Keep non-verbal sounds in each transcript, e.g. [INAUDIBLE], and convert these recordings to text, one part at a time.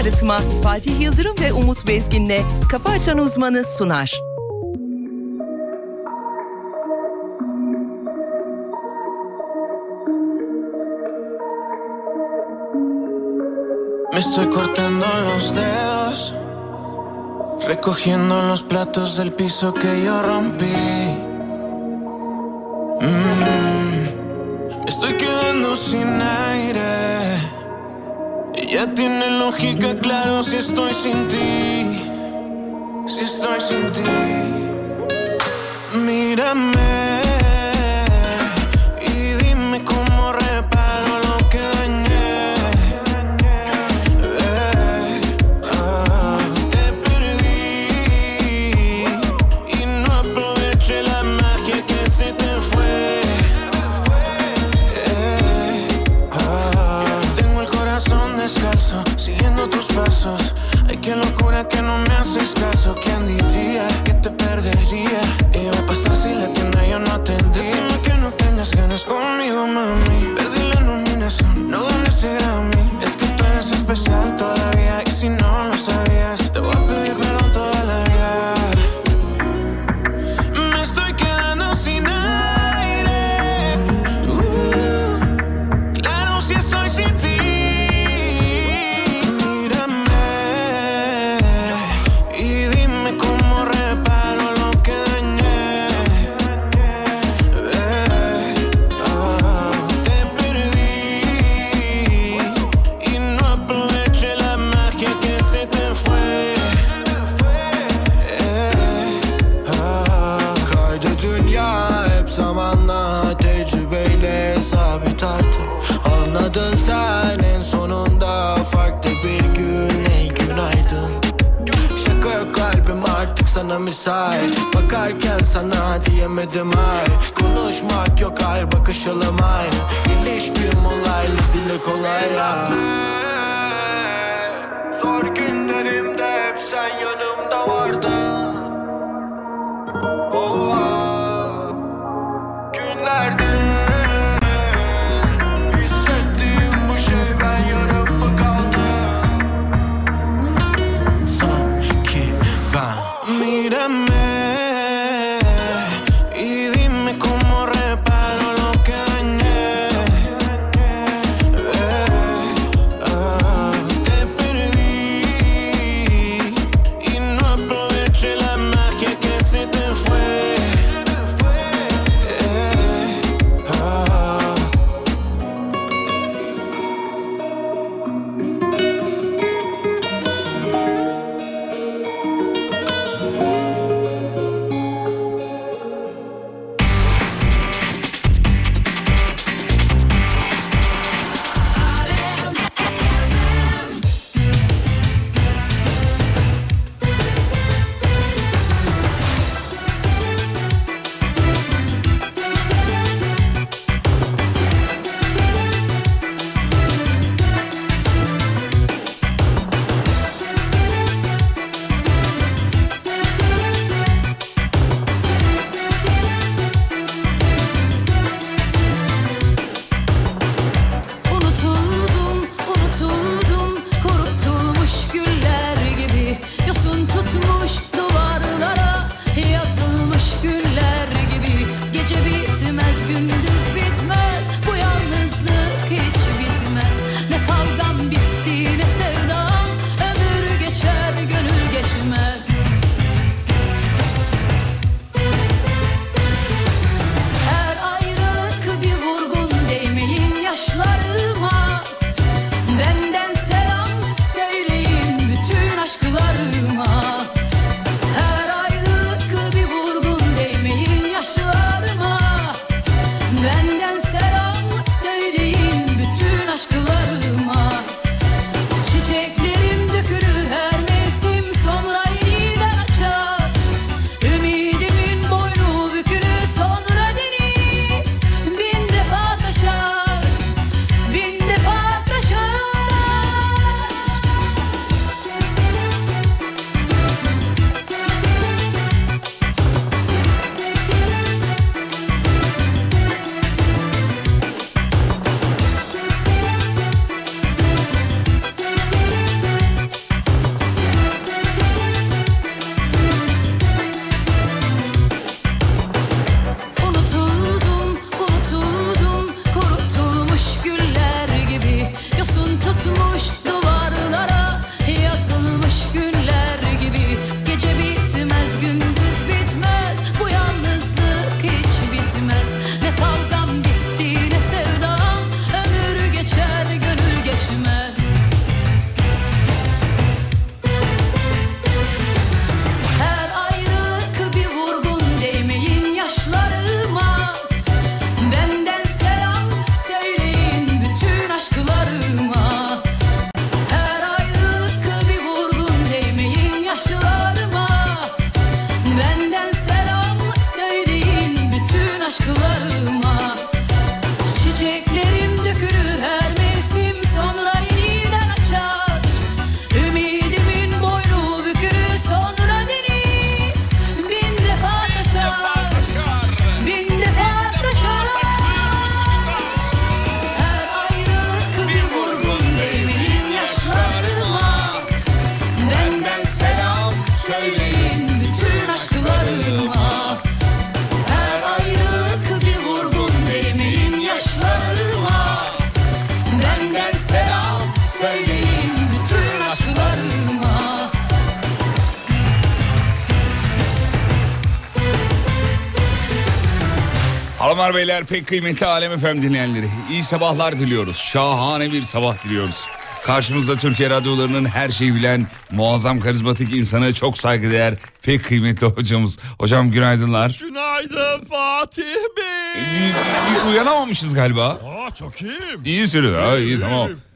Arıtma, Fatih Yıldırım ve Umut Bezgin'le Kafa Açan Uzmanı sunar. Me estoy cortando los dedos, recogiendo los platos del piso que yo rompí. Mm. Estoy quedando sin aire ya tiene lógica, claro, si estoy sin ti. Si estoy sin ti. Mírame müsait Bakarken sana diyemedim ay. Konuşmak yok hayır bakış alım aynı İlişkim olaylı dile kolay ya Zor günlerimde hep sen yanımda vardın. Hanımlar beyler pek kıymetli Alem FM dinleyenleri. iyi sabahlar diliyoruz. Şahane bir sabah diliyoruz. Karşımızda Türkiye radyolarının her şeyi bilen muazzam karizmatik insanı çok saygıdeğer pek kıymetli hocamız. Hocam günaydınlar. Günaydın Fatih Bey. İyi- Uyanamamışız galiba. Aa çok iyiyim. İyi sürüyor. Ha, iyi İyiyim.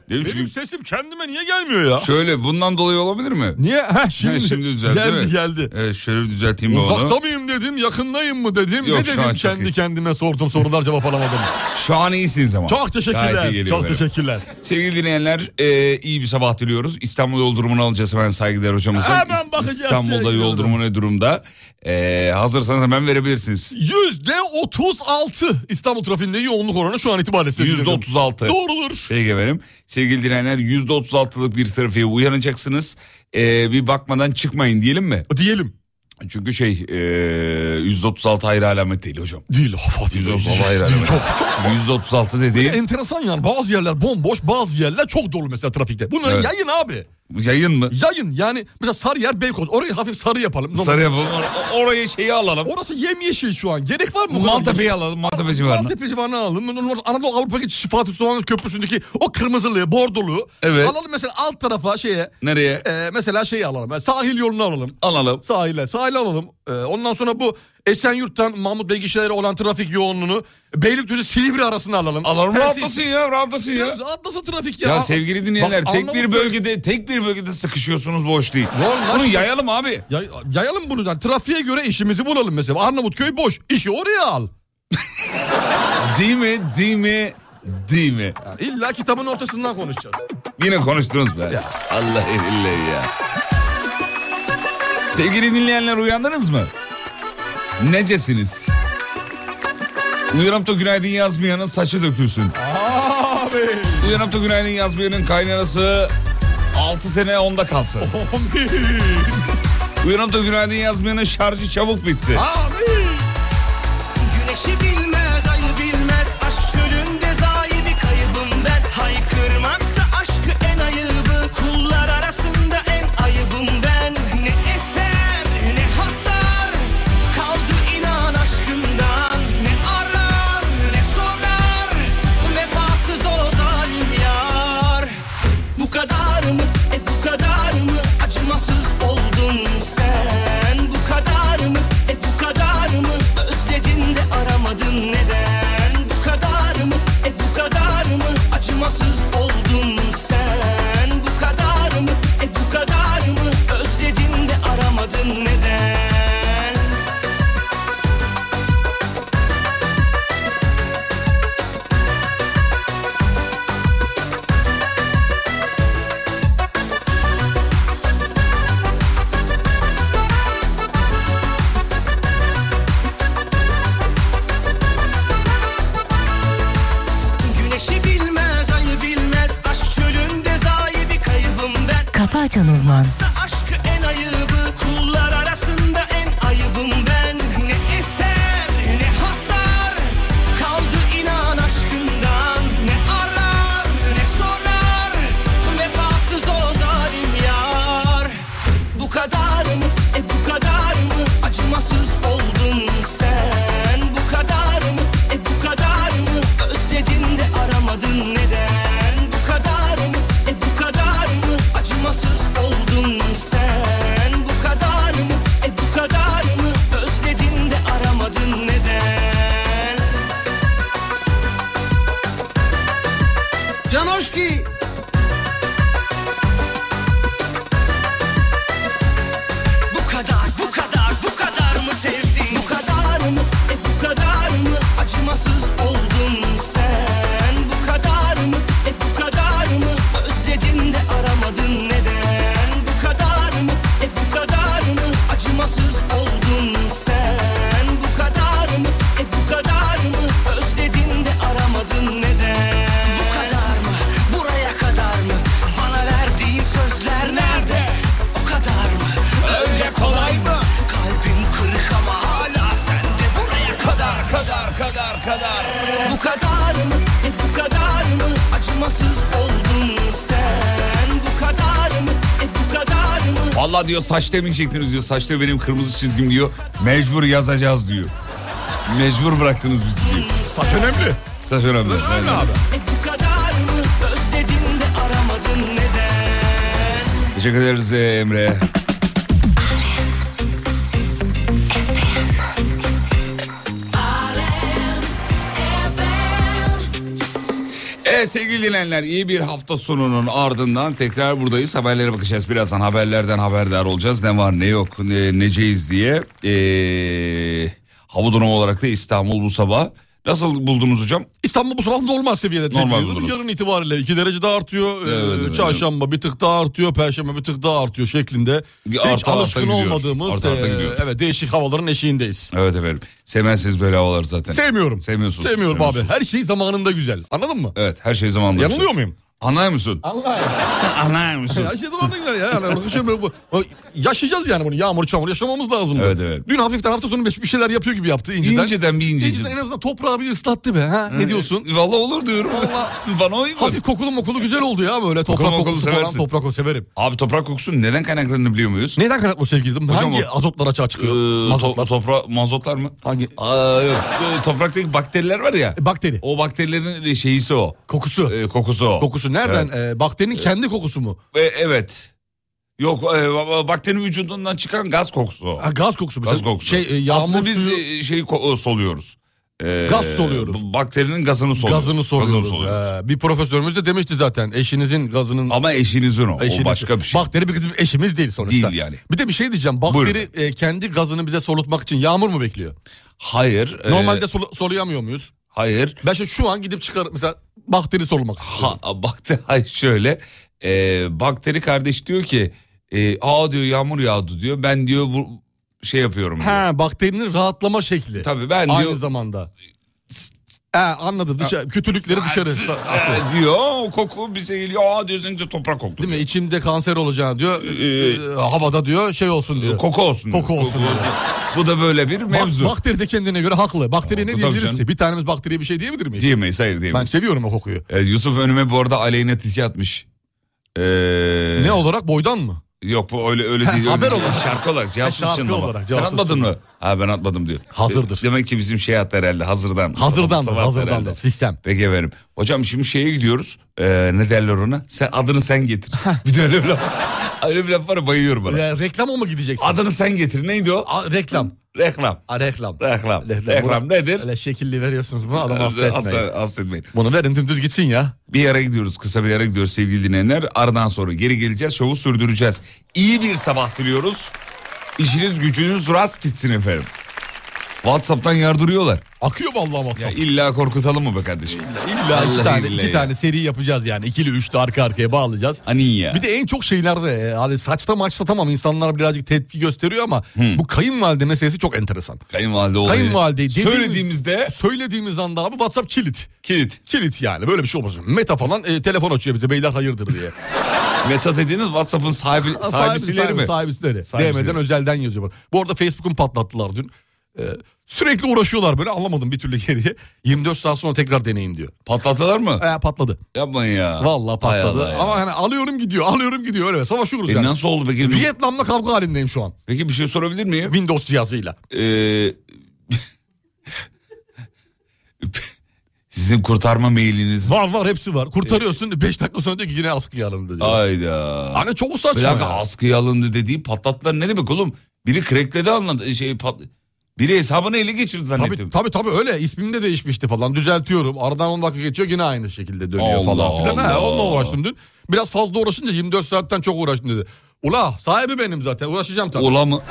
Tamam. Benim Çünkü sesim kendime niye gelmiyor ya? şöyle bundan dolayı olabilir mi? Niye? Ha şimdi, Ha, şimdi düzeldi geldi mi? geldi. Evet şöyle bir düzelteyim Uzakta onu. mıyım dedim, yakındayım mı dedim. Yok, ne dedim çok kendi iyi. kendime sordum sorular cevap alamadım. [LAUGHS] Şu an iyisiniz ama. Çok teşekkürler. Çok böyle. teşekkürler. Sevgili dinleyenler e, iyi bir sabah diliyoruz. İstanbul yol durumunu alacağız hemen saygıdeğer hocamıza. Hemen bakacağız İstanbul'da yol durumu ne durumda? E, hazırsanız hemen verebilirsiniz. Yüzde 36 İstanbul trafiğinde yoğunluk oranı şu an itibariyle. Yüzde otuz altı. Doğrudur. Peki efendim. Sevgili dinleyenler yüzde otuz altılık bir trafiğe uyanacaksınız. E, bir bakmadan çıkmayın diyelim mi? Diyelim. Çünkü şey e, yüzde otuz altı ayrı alamet değil hocam. Değil Fatih Yüzde Bey. otuz altı ayrı alamet. Çok çok. Otuz altı dediğin Enteresan yani bazı yerler bomboş bazı yerler çok dolu mesela trafikte. Bunları Evet. yayın abi. Yayın mı? Yayın yani mesela Sarıyer Beykoz orayı hafif sarı yapalım. Sarı yapalım. Or- Orayı şeyi alalım. Orası yemyeşil şu an. Gerek var mı? Maltepe'yi alalım. Maltepe civarına. Maltepe civarına alalım. Anadolu Avrupa geçişi Fatih Sultan Köprüsü'ndeki o kırmızılığı, bordoluğu. Evet. Alalım mesela alt tarafa şeye. Nereye? e, mesela şeyi alalım. Yani sahil yolunu alalım. Alalım. Sahile. Sahile alalım. E, ondan sonra bu Esenyurt'tan Mahmut Bey gişeleri olan trafik yoğunluğunu Beylikdüzü Silivri arasına alalım. Alalım Tersi- rahatlasın ya rahatlasın ya. Biraz Rahatlasın trafik ya. Ya sevgili dinleyenler Bak, tek bir bölgede tek bir bölgede sıkışıyorsunuz boş değil. Bunu yayalım abi. Yay- yayalım bunu. Yani trafiğe göre işimizi bulalım mesela. Arnavutköy boş. İşi oraya al. [LAUGHS] Değil mi? Değil mi? Değil mi? İlla kitabın ortasından konuşacağız. Yine konuştunuz be. Allah billahi ya. Sevgili dinleyenler uyandınız mı? Necesiniz? Uyanıp da günaydın yazmayanın saçı dökülsün. Abi. Uyanıp da günaydın yazmayanın kaynanası 6 sene onda kalsın. Amin. Uyanıp da günaydın yazmayanın şarjı çabuk bitsin. Amin. Güneşi diyor saç demeyecektiniz diyor. Saçta benim kırmızı çizgim diyor. Mecbur yazacağız diyor. Mecbur bıraktınız bizi. diyor. Saç önemli. Saç önemli. Önemli Aynen. abi. E bu kadar mı özledin de aramadın neden? Teşekkür ederiz e, Emre. Sevgili dinleyenler iyi bir hafta sonunun ardından tekrar buradayız. Haberlere bakacağız. Birazdan haberlerden haberdar olacağız. Ne var ne yok ne, neceyiz diye. Ee, hava durumu olarak da İstanbul bu sabah. Nasıl buldunuz hocam? İstanbul bu sabah normal seviyede. Buldunuz. Yarın itibariyle 2 derece daha artıyor. Ee, Evet, evet, çarşamba bir tık daha artıyor. Perşembe bir tık daha artıyor şeklinde. Hiç Arta arta alışkın gidiyor. olmadığımız Arta arta e, evet değişik havaların eşiğindeyiz. Evet efendim. Sevmezsiniz böyle havalar zaten. Sevmiyorum. Sevmiyorsunuz. Sevmiyorum abi. Her şey zamanında güzel. Anladın mı? Evet her şey zamanında. Yanılıyor muyum? Allah Anlıyor musun? Her şey zamanında güzel ya. Yani bu- yaşayacağız yani bunu. Yağmur çamur yaşamamız lazım. Evet, evet. Dün hafiften hafta sonu bir şeyler yapıyor gibi yaptı inceden. İnceden bir ince. İnceden en azından toprağı bir ıslattı be. Ha? Ne diyorsun? Valla olur diyorum. [LAUGHS] Bana uygun. Hafif kokulu mokulu güzel oldu ya böyle toprak Kokulu kokusu falan. seversin. Toprak kokusu severim. Abi toprak kokusunun neden kaynaklandığını biliyor muyuz? Neden kaynaklı sevgilim? Hocam Hangi o- azotlar açığa çıkıyor? Ee, Mazotlar. to- topra- mazotlar mı? Hangi? Aa, yok. Ee, Topraktaki bakteriler var ya. E, Bakteri. O bakterilerin şeyisi o. Kokusu. Ee, kokusu o. Kokusu nereden? E, bakterinin kendi kokusu mu? Ee, evet. Yok e, ba- bakterinin vücudundan çıkan gaz kokusu. Ha, gaz kokusu. Gaz kokusu. Şey, e, yağmur Aslında biz suyu, e, şeyi ko- soluyoruz. Ee, Gaz soluyoruz. Bakterinin gazını soluyoruz. gazını soruyoruz. soluyoruz. Ee, bir profesörümüz de demişti zaten. Eşinizin gazının... Ama eşinizin o. eşiniz- O başka bir şey. Bakteri bizim eşimiz değil sonuçta. Değil yani. Bir de bir şey diyeceğim. Bakteri e, kendi gazını bize solutmak için yağmur mu bekliyor? Hayır. e, Normalde solu- soluyamıyor muyuz? Hayır. Ben şimdi şu an gidip çıkar mesela bakteri solumak istiyorum. Ha, bakteri [LAUGHS] hayır şöyle. E, bakteri kardeş diyor ki e, aa diyor yağmur yağdı diyor. Ben diyor bu şey yapıyorum diyor. Ha bakterinin rahatlama şekli. Tabii ben Aynı diyor zamanda. He anladım. Dışarı, kötülükleri dışarı. e, diyor o koku bize geliyor. Aa diyor sen toprak koktu. Değil mi? İçimde kanser olacağını diyor. Ee, e, havada diyor şey olsun diyor. Koku olsun. diyor. Koku olsun diyor. Bu da böyle bir Bak, mevzu. bakteri de kendine göre haklı. Bakteriye ne diyebiliriz ki? Bir tanemiz bakteriye bir şey diyebilir miyiz? Diyemeyiz hayır Ben diyemeyiz. seviyorum o kokuyu. E, Yusuf önüme bu arada aleyhine tilki atmış. Ee, Ne olarak boydan mı? Yok bu öyle öyle değil. haber öyle olarak. Şarkı olarak cevapsız şarkı çınlama. olarak, Sen cevapsız atmadın mı? Ha ben atmadım diyor. Hazırdır. Demek ki bizim şey attı herhalde hazırdan. Mustafa attı hazırdandır. herhalde. Sistem. Peki efendim. Hocam şimdi şeye gidiyoruz. Ee, ne derler ona? Sen adını sen getir. [LAUGHS] bir de öyle bir laf. Öyle bir laf var bayılıyorum bana. Ya, reklama mı gideceksin? Adını sen getir. Neydi o? A, reklam. Reklam. A, reklam. Reklam. Reklam nedir? Öyle şekilli veriyorsunuz bunu adam hasta etmeyin. Asla, asla etmeyin. Bunu verin dümdüz gitsin ya. Bir yere gidiyoruz kısa bir yere gidiyoruz sevgili dinleyenler. Aradan sonra geri geleceğiz şovu sürdüreceğiz. İyi bir sabah diliyoruz. İşiniz gücünüz rast gitsin efendim. Whatsapp'tan yardırıyorlar. Akıyor vallahi Ya WhatsApp. illa korkutalım mı be kardeşim? İlla iki Vallahi tane, billahi iki ya. tane seri yapacağız yani. İkili üçlü arka arkaya bağlayacağız. Hani ya. Bir de en çok şeylerde hani saçta maçta tamam insanlar birazcık tepki gösteriyor ama bu kayınvalide meselesi çok enteresan. Kayınvalide olayı. Kayınvalideyi dediğimiz- Söylediğimizde Söylediğimiz anda abi WhatsApp kilit. kilit. Kilit yani böyle bir şey olmasın. Meta falan e, telefon açıyor bize beyler hayırdır diye. [LAUGHS] Meta dediğiniz WhatsApp'ın sahibi, sahibisileri mi? Sahibisileri. Sahibisileri. DM'den özelden yazıyorlar. Bu arada Facebook'un patlattılar dün. Ee, sürekli uğraşıyorlar böyle anlamadım bir türlü geriye. 24 saat sonra tekrar deneyin diyor. Patlattılar mı? Ee, patladı. Yapmayın ya. Vallahi Hay patladı. Ya. Ama hani alıyorum gidiyor alıyorum gidiyor öyle savaşıyoruz E yani. nasıl oldu peki? Vietnam'la kavga halindeyim şu an. Peki bir şey sorabilir miyim? Windows cihazıyla. Ee, [LAUGHS] sizin kurtarma mailiniz var. Var hepsi var. Kurtarıyorsun 5 dakika sonra diyor ki yine askıya alındı diyor. Hayda. Hani çok Bir saçma dakika ya. askıya alındı dediği patlattılar ne demek oğlum? Biri crack'ledi anladı. Şey, pat... Biri hesabını ele geçirdi zannettim. Tabii, tabii tabii öyle ismim de değişmişti falan düzeltiyorum. Aradan 10 dakika geçiyor yine aynı şekilde dönüyor Allah falan filan. Allah. onunla uğraştım dün. Biraz fazla uğraşınca 24 saatten çok uğraştım dedi. Ula sahibi benim zaten uğraşacağım tabii. Ula mı?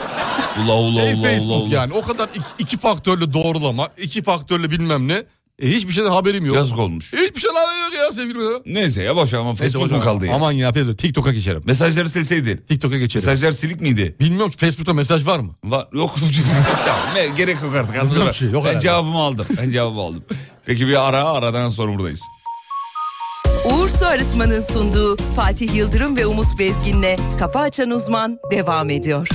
Ula ula Ey ula Facebook ula ula. yani o kadar iki, iki faktörlü doğrulama, iki faktörlü bilmem ne. E, hiçbir şeyden haberim yok. Yazık olmuş. Hiçbir şeyden haberim yok ya sevgilim ya. Neyse ya boş ver ama Facebook mu kaldı ya? Aman ya Facebook TikTok'a geçerim. Mesajları silseydin. TikTok'a geçerim. Mesajlar silik miydi? Bilmiyorum ki Facebook'ta mesaj var mı? Var, yok. [LAUGHS] Tamam, ne, gerek yok artık. anladın Yok mı? şey, yok ben herhalde. cevabımı aldım. Ben cevabımı aldım. Peki bir ara aradan sonra buradayız. Uğur Su Arıtma'nın sunduğu Fatih Yıldırım ve Umut Bezgin'le Kafa Açan Uzman devam ediyor.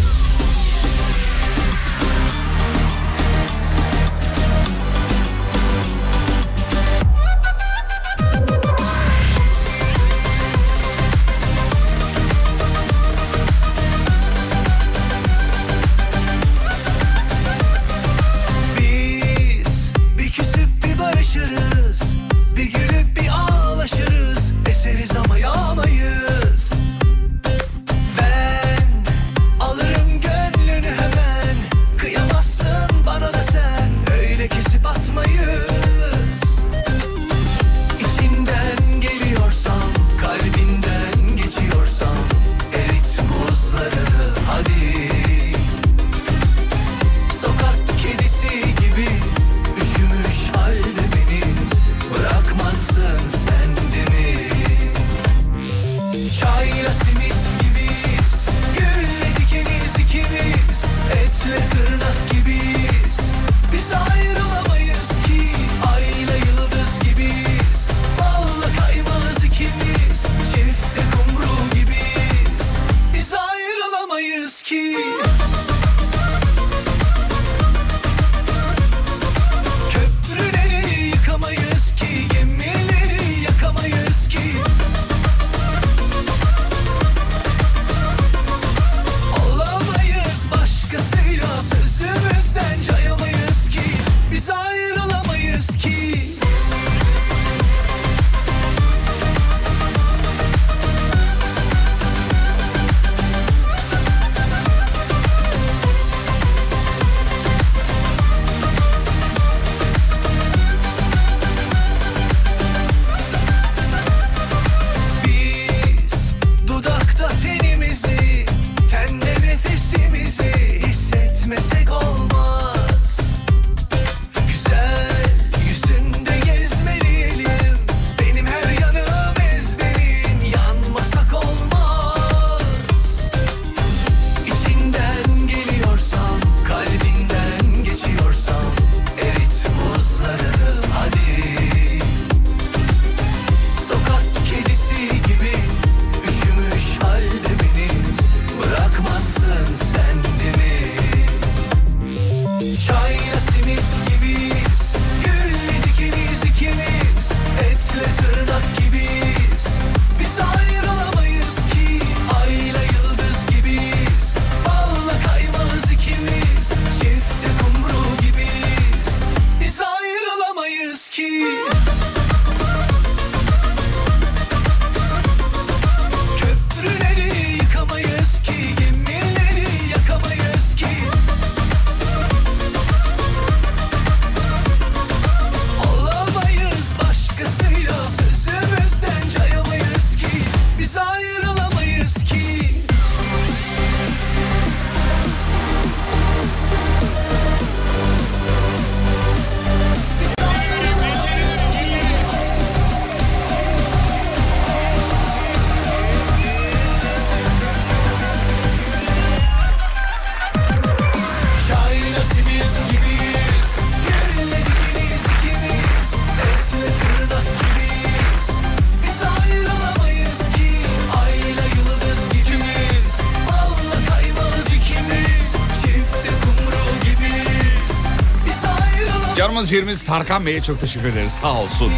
Ciğerimiz Tarkan Bey'e çok teşekkür ederiz sağ olsun.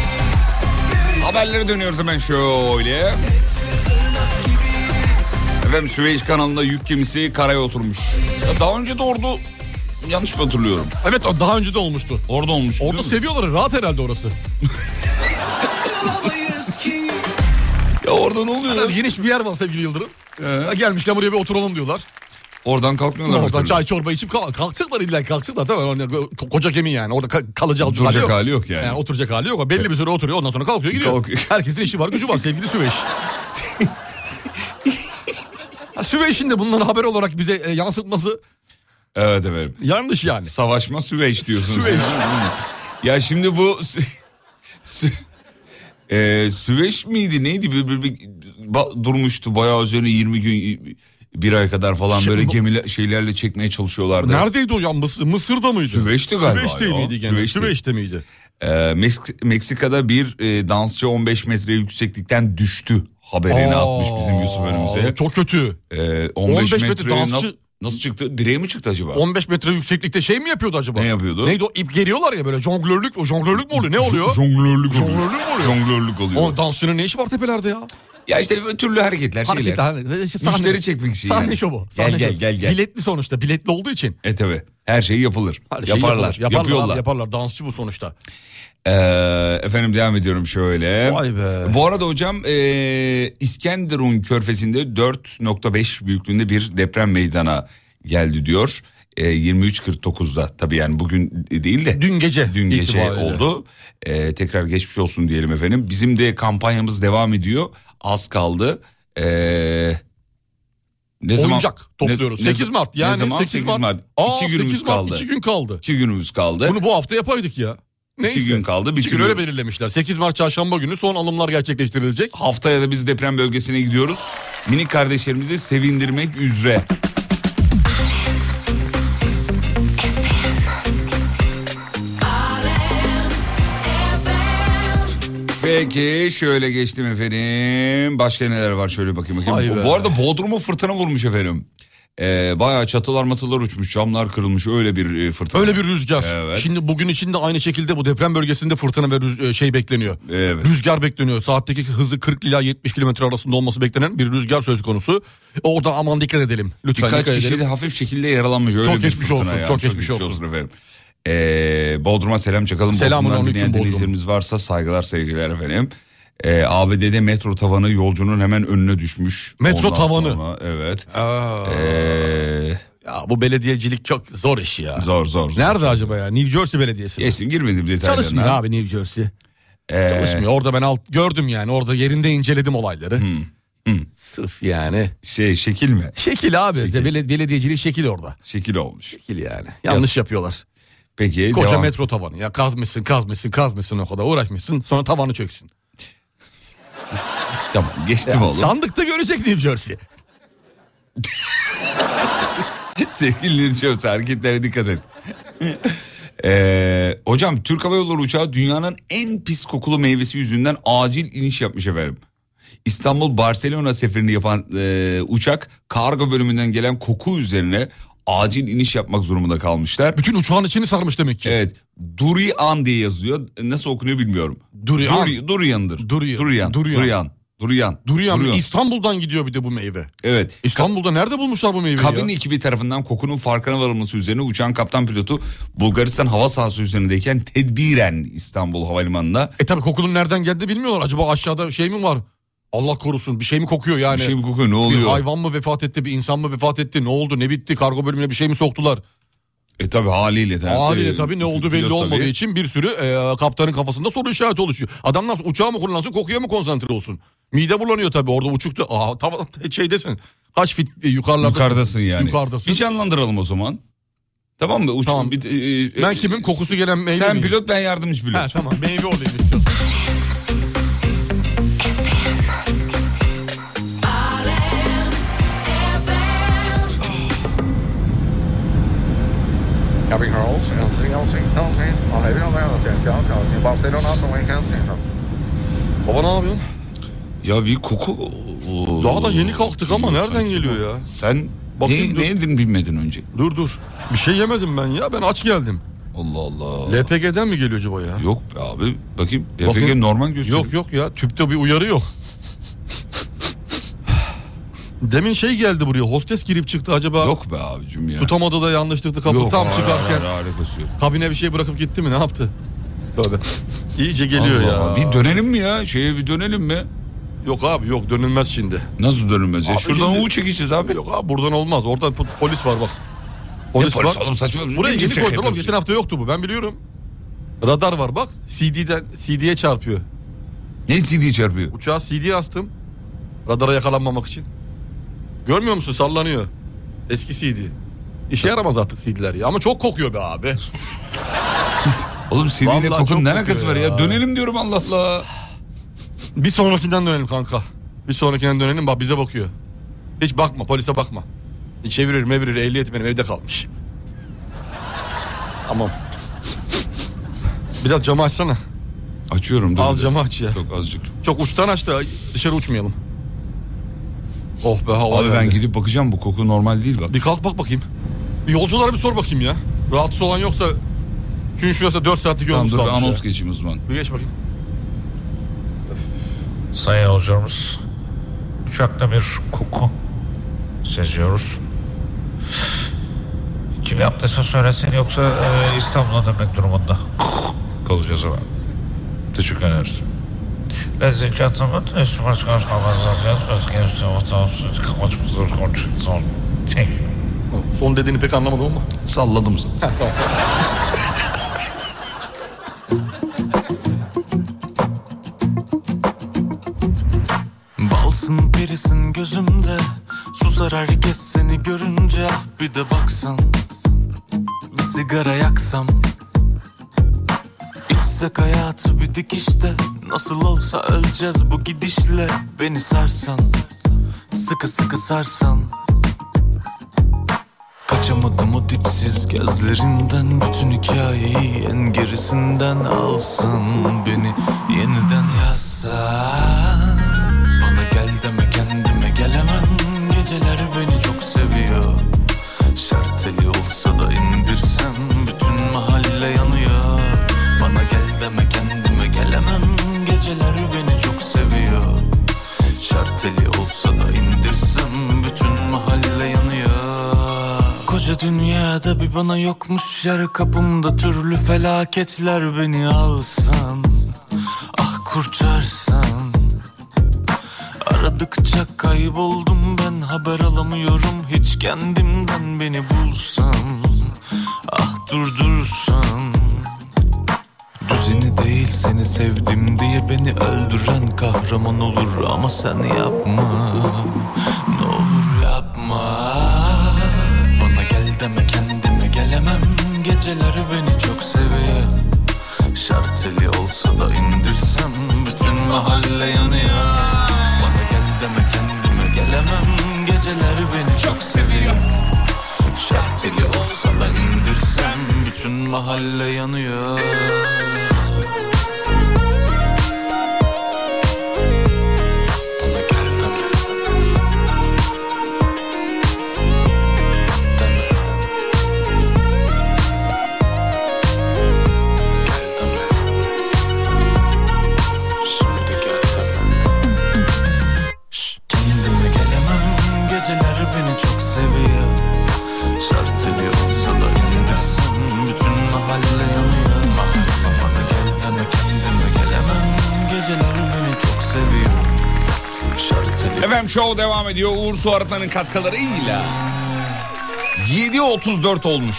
Haberlere dönüyoruz hemen şöyle. Efendim Süveyş kanalında yük gemisi karaya oturmuş. Ya daha önce de orada yanlış mı hatırlıyorum? Evet daha önce de olmuştu. Orada olmuş. Orada seviyorlar rahat herhalde orası. [LAUGHS] Ya orada ne oluyor? Yani geniş bir yer var sevgili Yıldırım. Ee? Gelmişler buraya bir oturalım diyorlar. Oradan kalkmıyorlar. Oradan çay çorba içip kal- kalkacaklar illa kalkacaklar. Orada ko- koca gemi yani. Orada ka- kalıcı alıcı Duracak hali yok yani. Yani oturacak hali yok. Belli bir süre oturuyor ondan sonra kalkıyor gidiyor. Kalkıyor. [LAUGHS] Herkesin işi var gücü var sevgili Süveyş. [LAUGHS] Süveyş'in de bunları haber olarak bize e, yansıtması Evet efendim. yanlış yani. Savaşma Süveyş diyorsunuz. Süveyş. ya şimdi bu Ee, Süveyş miydi neydi bir, bir, bir- durmuştu bayağı üzerine 20 gün bir ay kadar falan Şimdi böyle bu- gemiler şeylerle çekmeye çalışıyorlardı. Neredeydi o ya Mısır, Mısır'da mıydı? Süveyş'ti galiba Süveyş'te ya. miydi gene? Süveyş'ti. Süveyş'te miydi? Ee, Meks- Meksika'da bir e, dansçı 15 metre yükseklikten düştü haberini Aa, atmış bizim Yusuf önümüze. Çok kötü. Ee, 15, 15 metre metre, dansçı- nasıl, nasıl çıktı? Direğe mi çıktı acaba? 15 metre yükseklikte şey mi yapıyordu acaba? Ne yapıyordu? Neydi o ip geriyorlar ya böyle jonglörlük jonglörlük mü oluyor ne oluyor? Jonglörlük oluyor. Jonglörlük mü oluyor? Jonglörlük oluyor. O dansçının ne işi var tepelerde ya? Ya işte böyle türlü hareketler şeyler. Hareket, hani, işte sahne- Müşteri çekmek için Sahne yani. şovu. Gel, sahne gel, şovu. gel, gel. Biletli sonuçta biletli olduğu için. E tabi her şey yapılır. Her şey yaparlar, yapılır. Yaparlar, yapıyorlar. abi, yaparlar. Dansçı bu sonuçta. Ee, efendim devam ediyorum şöyle. Vay be. Bu arada hocam e, İskenderun körfezinde 4.5 büyüklüğünde bir deprem meydana geldi diyor. E, 23.49'da tabii yani bugün değil de Dün gece dün gece itibariyle. oldu. E, tekrar geçmiş olsun diyelim efendim. Bizim de kampanyamız devam ediyor. Az kaldı. E, ne Oyuncak topluyoruz. ne- ne- 8 Mart yani ne zaman? 8 8 Mart. Mart. Aa, İki günümüz 8 Mart, kaldı. iki gün kaldı. İki günümüz kaldı. Bunu bu hafta yapaydık ya. Neyse. İki gün kaldı. İki gün öyle belirlemişler. 8 Mart çarşamba günü son alımlar gerçekleştirilecek. Haftaya da biz deprem bölgesine gidiyoruz. minik kardeşlerimizi sevindirmek üzere. Peki şöyle geçtim efendim. Başka neler var şöyle bakayım bakayım. Bu arada Bodrum'u fırtına vurmuş efendim. Ee, bayağı çatılar matılar uçmuş camlar kırılmış öyle bir e, fırtına. Öyle bir rüzgar. Evet. Şimdi bugün için de aynı şekilde bu deprem bölgesinde fırtına ve rüz- e, şey bekleniyor. Evet. Rüzgar bekleniyor. Saatteki hızı 40 ila 70 kilometre arasında olması beklenen bir rüzgar söz konusu. Orada aman dikkat edelim. Lütfen Birkaç dikkat kişi edelim. de hafif şekilde yaralanmış öyle Çok bir geçmiş fırtına olsun, yani. çok geçmiş olsun. efendim. Ee, Bodrum'a selam çakalım. Selamun aleyküm Bodrum. varsa saygılar sevgiler efendim. Ee, ABD'de metro tavanı yolcunun hemen önüne düşmüş. Metro Ondan tavanı. sonra- evet. Aa, Ee, ya bu belediyecilik çok zor iş ya. zor zor. zor. Nerede acaba ya? New Jersey Belediyesi. Geçtim girmedim detaylarına. Çalışmıyor abi New Jersey. Ee, Çalışmıyor. Orada ben alt gördüm yani. Orada yerinde inceledim olayları. Sırf yani. Şey şekil mi? Şekil abi. Şekil. Bele- belediyeciliği şekil orada. Şekil olmuş. Şekil yani. Yanlış yapıyorlar. Peki Koca devam. metro tavanı ya kazmışsın kazmışsın kazmışsın o kadar uğraşmışsın sonra tavanı çöksün. [LAUGHS] Tamam geçtim Ya, oğlum. sandıkta görecek [LAUGHS] New Jersey. Sevgili Nurçöz hareketlere dikkat et. [LAUGHS] Ee, hocam Türk Hava Yolları uçağı dünyanın en pis kokulu meyvesi yüzünden acil iniş yapmış efendim. İstanbul Barcelona seferini yapan e, uçak kargo bölümünden gelen koku üzerine acil iniş yapmak durumunda kalmışlar. Bütün uçağın içini sarmış demek ki. Evet Durian diye yazıyor. Nasıl okunuyor bilmiyorum. Durian. Duri, Durian'dır. Durian. Durian. Durian. Durian. Durian. Ama Durian. İstanbul'dan gidiyor bir de bu meyve. Evet. İstanbul'da nerede bulmuşlar bu meyveyi Kabin ya? ekibi tarafından kokunun farkına varılması üzerine uçağın kaptan pilotu Bulgaristan hava sahası üzerindeyken tedbiren İstanbul Havalimanı'na E tabi kokunun nereden geldiğini bilmiyorlar. Acaba aşağıda şey mi var? Allah korusun bir şey mi kokuyor yani? bir şey mi kokuyor ne Bir oluyor? hayvan mı vefat etti, bir insan mı vefat etti, ne oldu, ne bitti, kargo bölümüne bir şey mi soktular? E tabi haliyle. tabii. Haliyle tabii ne oldu belli olmadığı tabii. için bir sürü e, kaptanın kafasında soru işareti oluşuyor. Adamlar uçağı mı kullansın, kokuya mı konsantre olsun? Mide bulanıyor tabii orada uçukta. Aa, tam [LAUGHS] şeydesin. Kaç fit e, yukarılardasın? Yukarıdasın yani. Yukarıdasın. Bir canlandıralım o zaman. Tamam mı? Uç, Tamam. bir- e, e, Ben kimin kokusu gelen meyve Sen miyim? pilot ben yardımcı pilot. Ha, tamam meyve olayım istiyorsan. Baba ne yapıyorsun? Ya bir koku. Daha da yeni kalktık ama nereden geliyor ya? Sen Bakayım ne, ne yedin bilmedin önce. Dur dur. Bir şey yemedim ben ya. Ben aç geldim. Allah Allah. LPG'den mi geliyor acaba ya? Yok be abi. Bakayım. Bakayım. LPG normal gösteriyor. Yok yok ya. Tüpte bir uyarı yok. [LAUGHS] Demin şey geldi buraya. Hostes girip çıktı acaba. Yok be abicim ya. Tutamadı da yanlıştırdı kapı Yok, tam hayır, çıkarken. hayır, alakası yok. Kabine bir şey bırakıp gitti mi ne yaptı? Tövbe. İyice geliyor Allah ya. Bir dönelim mi ya? Şeye bir dönelim mi? Yok abi yok dönülmez şimdi. Nasıl dönülmez ya? Abi Şuradan şimdi- U çekeceğiz abi. Yok abi buradan olmaz. Orada po- polis var bak. Ne Polis, polis var. oğlum saçma. Buraya yeni koydular oğlum. Geçen hafta yoktu bu ben biliyorum. Radar var bak. CD'den CD'ye çarpıyor. Ne CD çarpıyor? Uçağa CD astım. Radara yakalanmamak için. Görmüyor musun sallanıyor. Eski CD. İşe yaramaz artık CD'ler ya ama çok kokuyor be abi. [LAUGHS] Oğlum CD ile Vallahi çok kokunun ne alakası var ya? ya. Dönelim diyorum Allah Allah. Bir sonrakinden dönelim kanka. Bir sonrakinden dönelim bak bize bakıyor. Hiç bakma polise bakma. Çevirir mevirir ehliyet benim evde kalmış. Tamam. Biraz camı açsana. Açıyorum. Az camı aç ya. Çok azıcık. Çok uçtan aç da dışarı uçmayalım. Oh be hava Abi ben geldi. gidip bakacağım bu koku normal değil bak. Bir kalk bak bakayım. Bir yolculara bir sor bakayım ya. Rahatsız olan yoksa... Çünkü şurası 4 saatlik Tamam yolumuz dur bir kalmış anons ya. geçeyim o zaman. Bir geç bakayım. Sayın yolcularımız, uçakta bir koku seziyoruz. Kim yaptıysa söylesin yoksa e, İstanbul'a dönmek durumunda kalacağız ama. Teşekkür ederiz. Son dediğini pek anlamadım ama. Salladım zaten. Balsın perisin gözümde Susar herkes seni görünce Ah bir de baksan Bir sigara yaksam İçsek hayatı bir dikişte. Nasıl olsa öleceğiz bu gidişle. Beni sarsan sıkı sıkı sarsan. Kaçamadım o dipsiz gözlerinden Bütün hikayeyi en gerisinden alsın Beni yeniden yazsan. Bana gel deme kendime gelemem. Geceler beni çok seviyor Koca dünyada bir bana yokmuş yer Kapımda türlü felaketler beni alsan Ah kurtarsan Aradıkça kayboldum ben haber alamıyorum. Hiç kendimden beni bulsan Ah durdursan Düzeni değil seni sevdim diye beni öldüren kahraman olur. Ama sen yapma. Ne olur yapma gelemem Geceler beni çok seviyor. Şarteli olsa da indirsem bütün mahalle yanıyor. Bana gel deme kendime gelemem. Geceler beni çok seviyor. Şarteli olsa da indirsem bütün mahalle yanıyor show devam ediyor. Uğur Su Arıtma'nın katkılarıyla. 7.34 olmuş.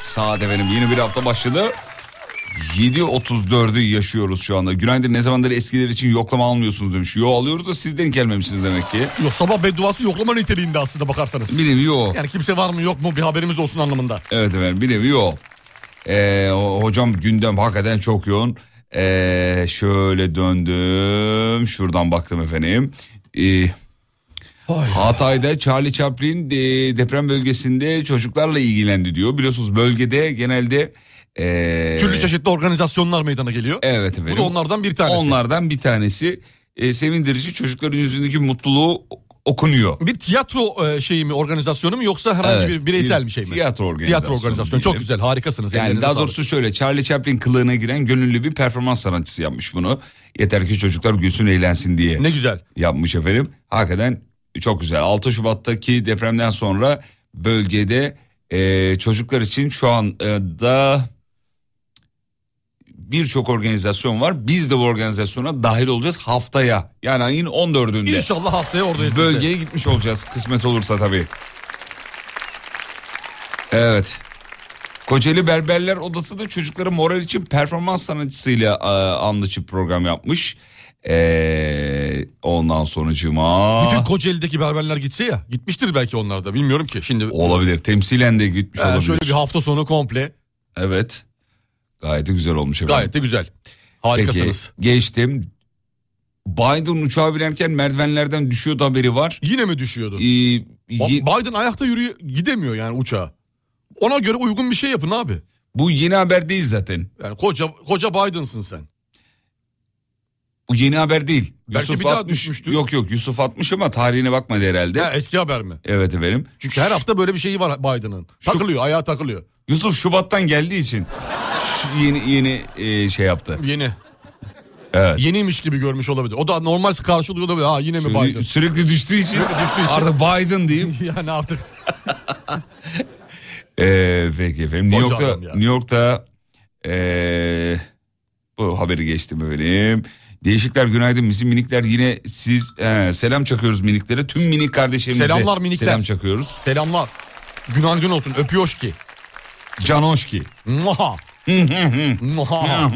Saat efendim yeni bir hafta başladı. 7.34'ü yaşıyoruz şu anda. Günaydın ne zamandır eskiler için yoklama almıyorsunuz demiş. Yo alıyoruz da siz denk gelmemişsiniz demek ki. Yok sabah bedduası yoklama niteliğinde aslında bakarsanız. Bir nevi yo. Yani kimse var mı yok mu bir haberimiz olsun anlamında. Evet efendim bir nevi yo. Ee, hocam gündem hakikaten çok yoğun. Ee, şöyle döndüm. Şuradan baktım efendim. Ee, Hatay'da Charlie Chaplin de, deprem bölgesinde çocuklarla ilgilendi diyor. Biliyorsunuz bölgede genelde ee, Türlü çeşitli organizasyonlar meydana geliyor. Evet efendim. Bu da onlardan bir tanesi. Onlardan bir tanesi. Ee, sevindirici çocukların yüzündeki mutluluğu okunuyor. Bir tiyatro e, şeyi mi organizasyonu mu yoksa herhangi Evet, bir bireysel bir bir şey mi? tiyatro organizasyonu Tiyatro organizasyonu çok güzel harikasınız. Yani daha sağlık. doğrusu şöyle Charlie Chaplin kılığına giren gönüllü bir performans sanatçısı yapmış bunu. Yeter ki çocuklar gülsün eğlensin diye Ne güzel. yapmış efendim. Hakikaten çok güzel. 6 Şubat'taki depremden sonra bölgede e, çocuklar için şu anda birçok organizasyon var. Biz de bu organizasyona dahil olacağız haftaya. Yani ayın 14'ünde. İnşallah haftaya oradayız. biz de. Bölgeye gitmiş olacağız kısmet olursa tabii. Evet. Kocaeli Berberler Odası da çocuklara moral için performans sanatçısıyla e, anlaşıp program yapmış. Ee, ondan sonucuma Bütün Kocaeli'deki berberler gitse ya. Gitmiştir belki onlar da bilmiyorum ki. Şimdi olabilir. Temsilen de gitmiş Ee, olabilir. şöyle bir hafta sonu komple. Evet. Gayet de güzel olmuş efendim. Gayet de güzel. Harikasınız. Peki, geçtim. Biden uçağa binerken merdivenlerden düşüyordu haberi var. Yine mi düşüyordu? Ee, ye- Biden ayakta yürüyor gidemiyor yani uçağa. Ona göre uygun bir şey yapın abi. bu yeni haber değil zaten. Yani koca koca Biden'sın sen. Bu yeni haber değil. Belki bir daha düşmüştür. Yok yok Yusuf atmış ama tarihine bakmadı herhalde. Ha, eski haber mi? Evet efendim. Çünkü her hafta böyle bir şeyi var Biden'ın. Takılıyor ayağa takılıyor. Yusuf Şubat'tan geldiği için şu yeni yeni e, şey yaptı. Yeni. Evet. Yeniymiş gibi görmüş olabilir. O da normal karşılıyor olabilir. Ha yine mi Biden? Sürekli düştüğü için, Sürekli düştüğü için. artık Biden diyeyim. [LAUGHS] yani artık [LAUGHS] Ee, peki efendim. New York'ta. New York'ta ee, bu haberi geçtim efendim. Değişikler günaydın bizim minikler yine siz ee, selam çakıyoruz miniklere. Tüm minik kardeşlerimize Selamlar minikler. selam çakıyoruz. selamlar. Günaydın olsun. Öpüyor ki. [LAUGHS] Muha. Muha.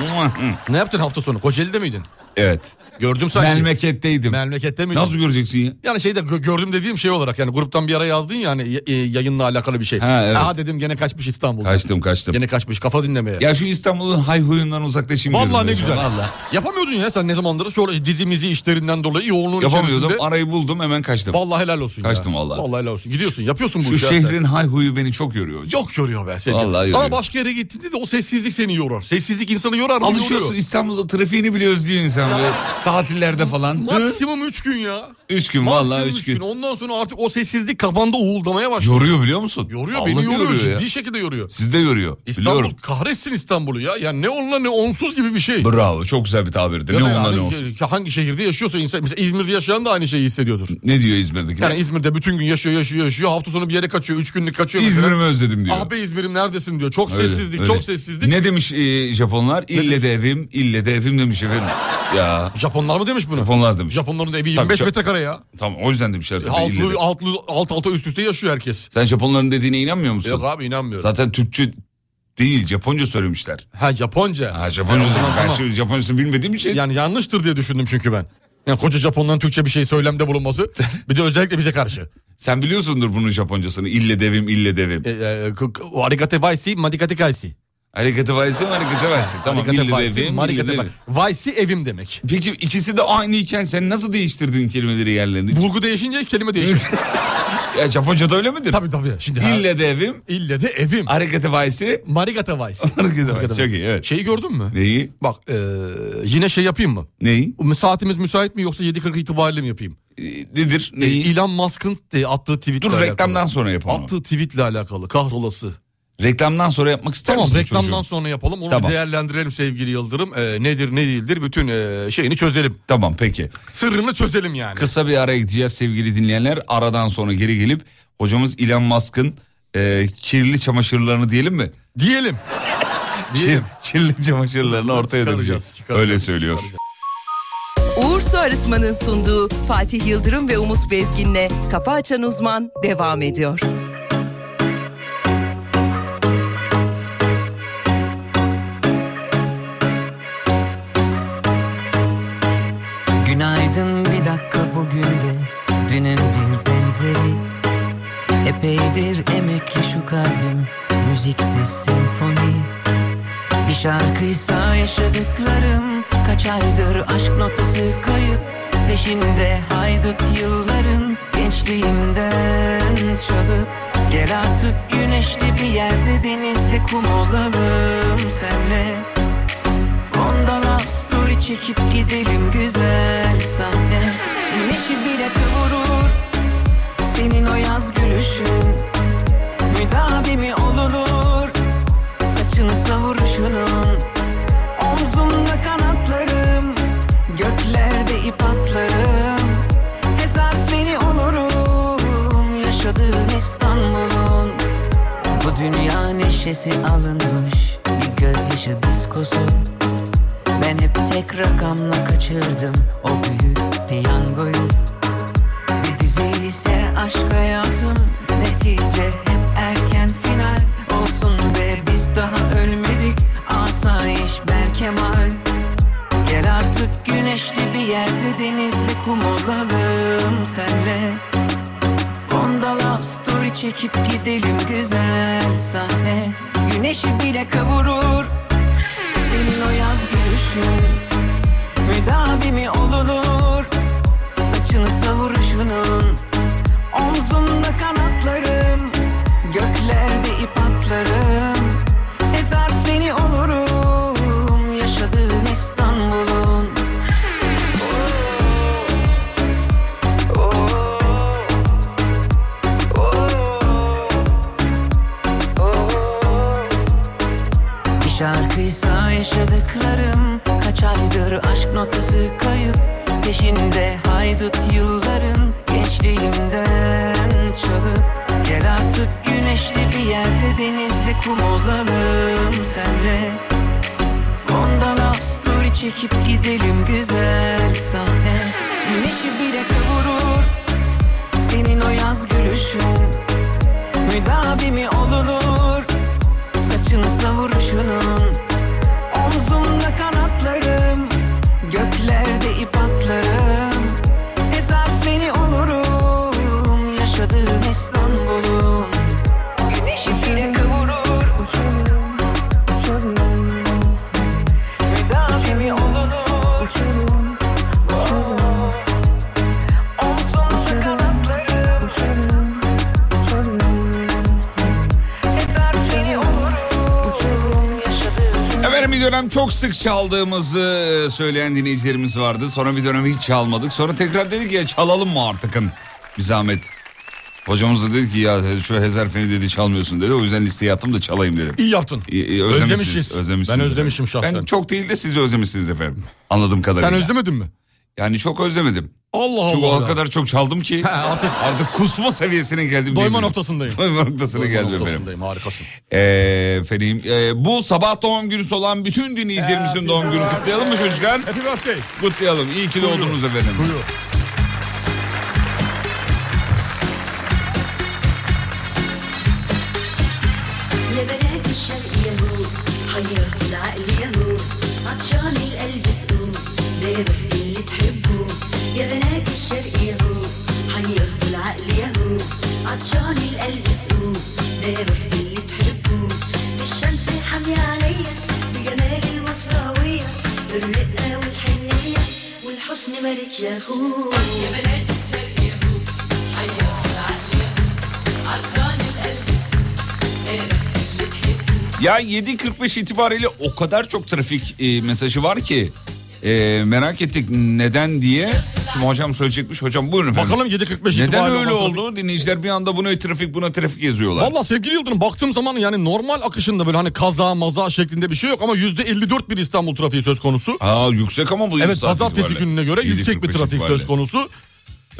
Muha. ne yaptın hafta sonu? Kocaeli'de miydin? Evet. Gördüm sanki. Memleketteydim. Memlekette mi? Nasıl göreceksin ya? Yani şeyde gö- gördüm dediğim şey olarak yani gruptan bir ara yazdın ya hani e, yayınla alakalı bir şey. Ha, evet. Ha dedim gene kaçmış İstanbul'da. Kaçtım kaçtım. Gene kaçmış kafa dinlemeye. Ya şu İstanbul'un hayhuyundan uzaklaşayım Vallahi ne güzel. Vallahi. Yapamıyordun ya sen ne zamandır şöyle dizimizi işlerinden dolayı yoğunluğun Yapamıyordum. içerisinde. Arayı buldum hemen kaçtım. Vallahi helal olsun Kaçtım ya. vallahi. Vallahi helal olsun. Gidiyorsun yapıyorsun bu Şu işi. ya şehrin sen. hayhuyu beni çok yoruyor. Çok yoruyor be seni. Vallahi Ama yoruyor. başka yere gittiğinde de o sessizlik seni yorar. Sessizlik insanı yorar mı? Alışıyorsun Yoruyor. İstanbul'da trafiğini bile özlüyor insan böyle tatillerde falan. Maksimum 3 gün ya. Üç gün Maksimum vallahi üç üç gün. Ondan sonra artık o sessizlik kafanda uğuldamaya başlıyor. Yoruyor biliyor musun? Yoruyor Vallahi beni yoruyor, ya. ciddi şekilde yoruyor. Siz de yoruyor. İstanbul Biliyorum. kahretsin İstanbul'u ya. Yani ne onunla ne onsuz gibi bir şey. Bravo çok güzel bir tabirdi. Ya Ne ondan yani ne olsun. Hangi şehirde yaşıyorsa insan mesela İzmir'de yaşayan da aynı şeyi hissediyordur. Ne diyor İzmir'deki? Yani İzmir'de bütün gün yaşıyor yaşıyor yaşıyor hafta sonu bir yere kaçıyor 3 günlük kaçıyor. İzmir'imi özledim diyor. Ah be İzmir'im neredesin diyor. Çok Öyle, sessizlik öyle. çok sessizlik. Ne demiş e, Japonlar? İlle de evim, ille de evim demiş efendim. Ya Japonlar mı demiş bunu? Japonlar demiş. Japonların evi Tabii, 25 çok- metrekare ya. Tamam o yüzden demişler ille Altlı, altlı, alt alta üst üste yaşıyor herkes. Sen Japonların dediğine inanmıyor musun? Yok abi inanmıyorum. Zaten Türkçe değil Japonca söylemişler. Ha Japonca. Ha Japonca Tamam, ben tamam. Japoncasını bilmediğim için. Yani yanlıştır diye düşündüm çünkü ben. Yani koca Japonların Türkçe bir şey söylemde bulunması. bir de özellikle bize karşı. [LAUGHS] Sen biliyorsundur bunun Japoncasını. İlle devim, ille devim. E, e, Arigate vaisi, madikate kaisi. Harekete vaysi, harekete vaysi. Tamam Arigate ille vaisi, devim, ille madikate devim. va- Vaisi evim demek. Peki ikisi de aynıyken sen nasıl değiştirdin kelimeleri yerlerini? Vurgu değişince kelime değişiyor. [LAUGHS] ya Japonca'da öyle midir? tabii tabii. Şimdi İlle devim, ille de evim. harekete vaysi, Marigate vaisi. harekete vaysi. Çok iyi evet. Şeyi gördün mü? Neyi? Bak e, yine şey yapayım mı? Neyi? Saatimiz müsait mi yoksa 7.40 itibariyle mi yapayım? Ee, nedir? Neyi? Elon Musk'ın attığı tweetle Dur alakalı. reklamdan sonra yapalım. Attığı tweetle alakalı kahrolası. Reklamdan sonra yapmak ister Tamam misin reklamdan çocuğum? sonra yapalım onu Tamam. bir değerlendirelim sevgili Yıldırım. E, nedir ne değildir bütün e, şeyini çözelim. Tamam peki. Sırrını çözelim yani. Kısa bir ara gideceğiz sevgili dinleyenler. Aradan sonra geri gelip hocamız Elon Musk'ın e, kirli çamaşırlarını diyelim mi? Diyelim. [LAUGHS] Kir, Diyelim. kirli çamaşırlarını ortaya Çıkaracağız, dökeceğiz. Öyle söylüyor. Uğur Su Arıtma'nın sunduğu Fatih Yıldırım ve Umut Bezgin'le Kafa Açan Uzman devam ediyor. Epeydir emekli şu kalbim müziksiz senfoni. Bir şarkıysa yaşadıklarım kaç aydır aşk notası kayıp. Peşinde haydut yılların gençliğimden çalıp. Gel artık güneşli bir yerde denizli kum olalım senle. Fonda love story çekip gidelim güzel sahne. Güneşi bile kıvırır Senin o yaz gülüşün Müdavimi olunur Saçını savuruşunun Omzumda kanatlarım Göklerde ip atlarım. Hesap seni olurum Yaşadığın İstanbul'un. Bu dünya neşesi alınmış Bir gözyaşı diskosu. Ben hep tek rakamla kaçırdım O büyük piyangoyu. Bir dizi ise aşk hayatım Netice hep erken final. Olsun be biz daha ölmedik. Asayiş Berkemal. Gel artık güneşli bir yerde Denizli kum olalım senle. Fonda love story çekip gidelim güzel sahne. Güneşi bile kavurur. Senin o yaz gülüşün sık çaldığımızı söyleyen dinleyicilerimiz vardı. Sonra bir dönem hiç çalmadık. Sonra tekrar dedik ya çalalım mı artıkın bir zahmet. Hocamız da dedi ki ya şu Hezarfen'i dedi çalmıyorsun dedi. O yüzden listeye attım da çalayım dedim. İyi yaptın. İyi, özlemişsiniz, Özlemişiz. özlemişsiniz Ben efendim. özlemişim şahsen. Ben çok değil de siz özlemişsiniz efendim. Anladığım kadarıyla. Sen özlemedin mi? Yani çok özlemedim. Allah Çünkü Allah. o kadar çok çaldım ki He, artık artık kusma seviyesine geldim. doyma noktasındayım. [LAUGHS] Doyma noktasına Doyma geldim noktasındayım harikasın. Ee, efendim e, bu sabah doğum günü olan bütün dinleyicilerimizin doğum günü kutlayalım mı çocuklar? Happy birthday. Kutlayalım. İyi ki doğdunuz efendim. Buyur. Ya 7.45 itibariyle o kadar çok trafik e, mesajı var ki e, merak ettik neden diye. Şimdi hocam söyleyecekmiş hocam buyurun efendim. Bakalım 7.45 Neden öyle oldu? Dinleyiciler bir anda buna trafik buna trafik yazıyorlar. Valla sevgili Yıldırım baktığım zaman yani normal akışında böyle hani kaza maza şeklinde bir şey yok ama %54 bir İstanbul trafiği söz konusu. Aa yüksek ama bu Evet pazartesi itibariyle. gününe göre yüksek bir 7.45 trafik itibariyle. söz konusu.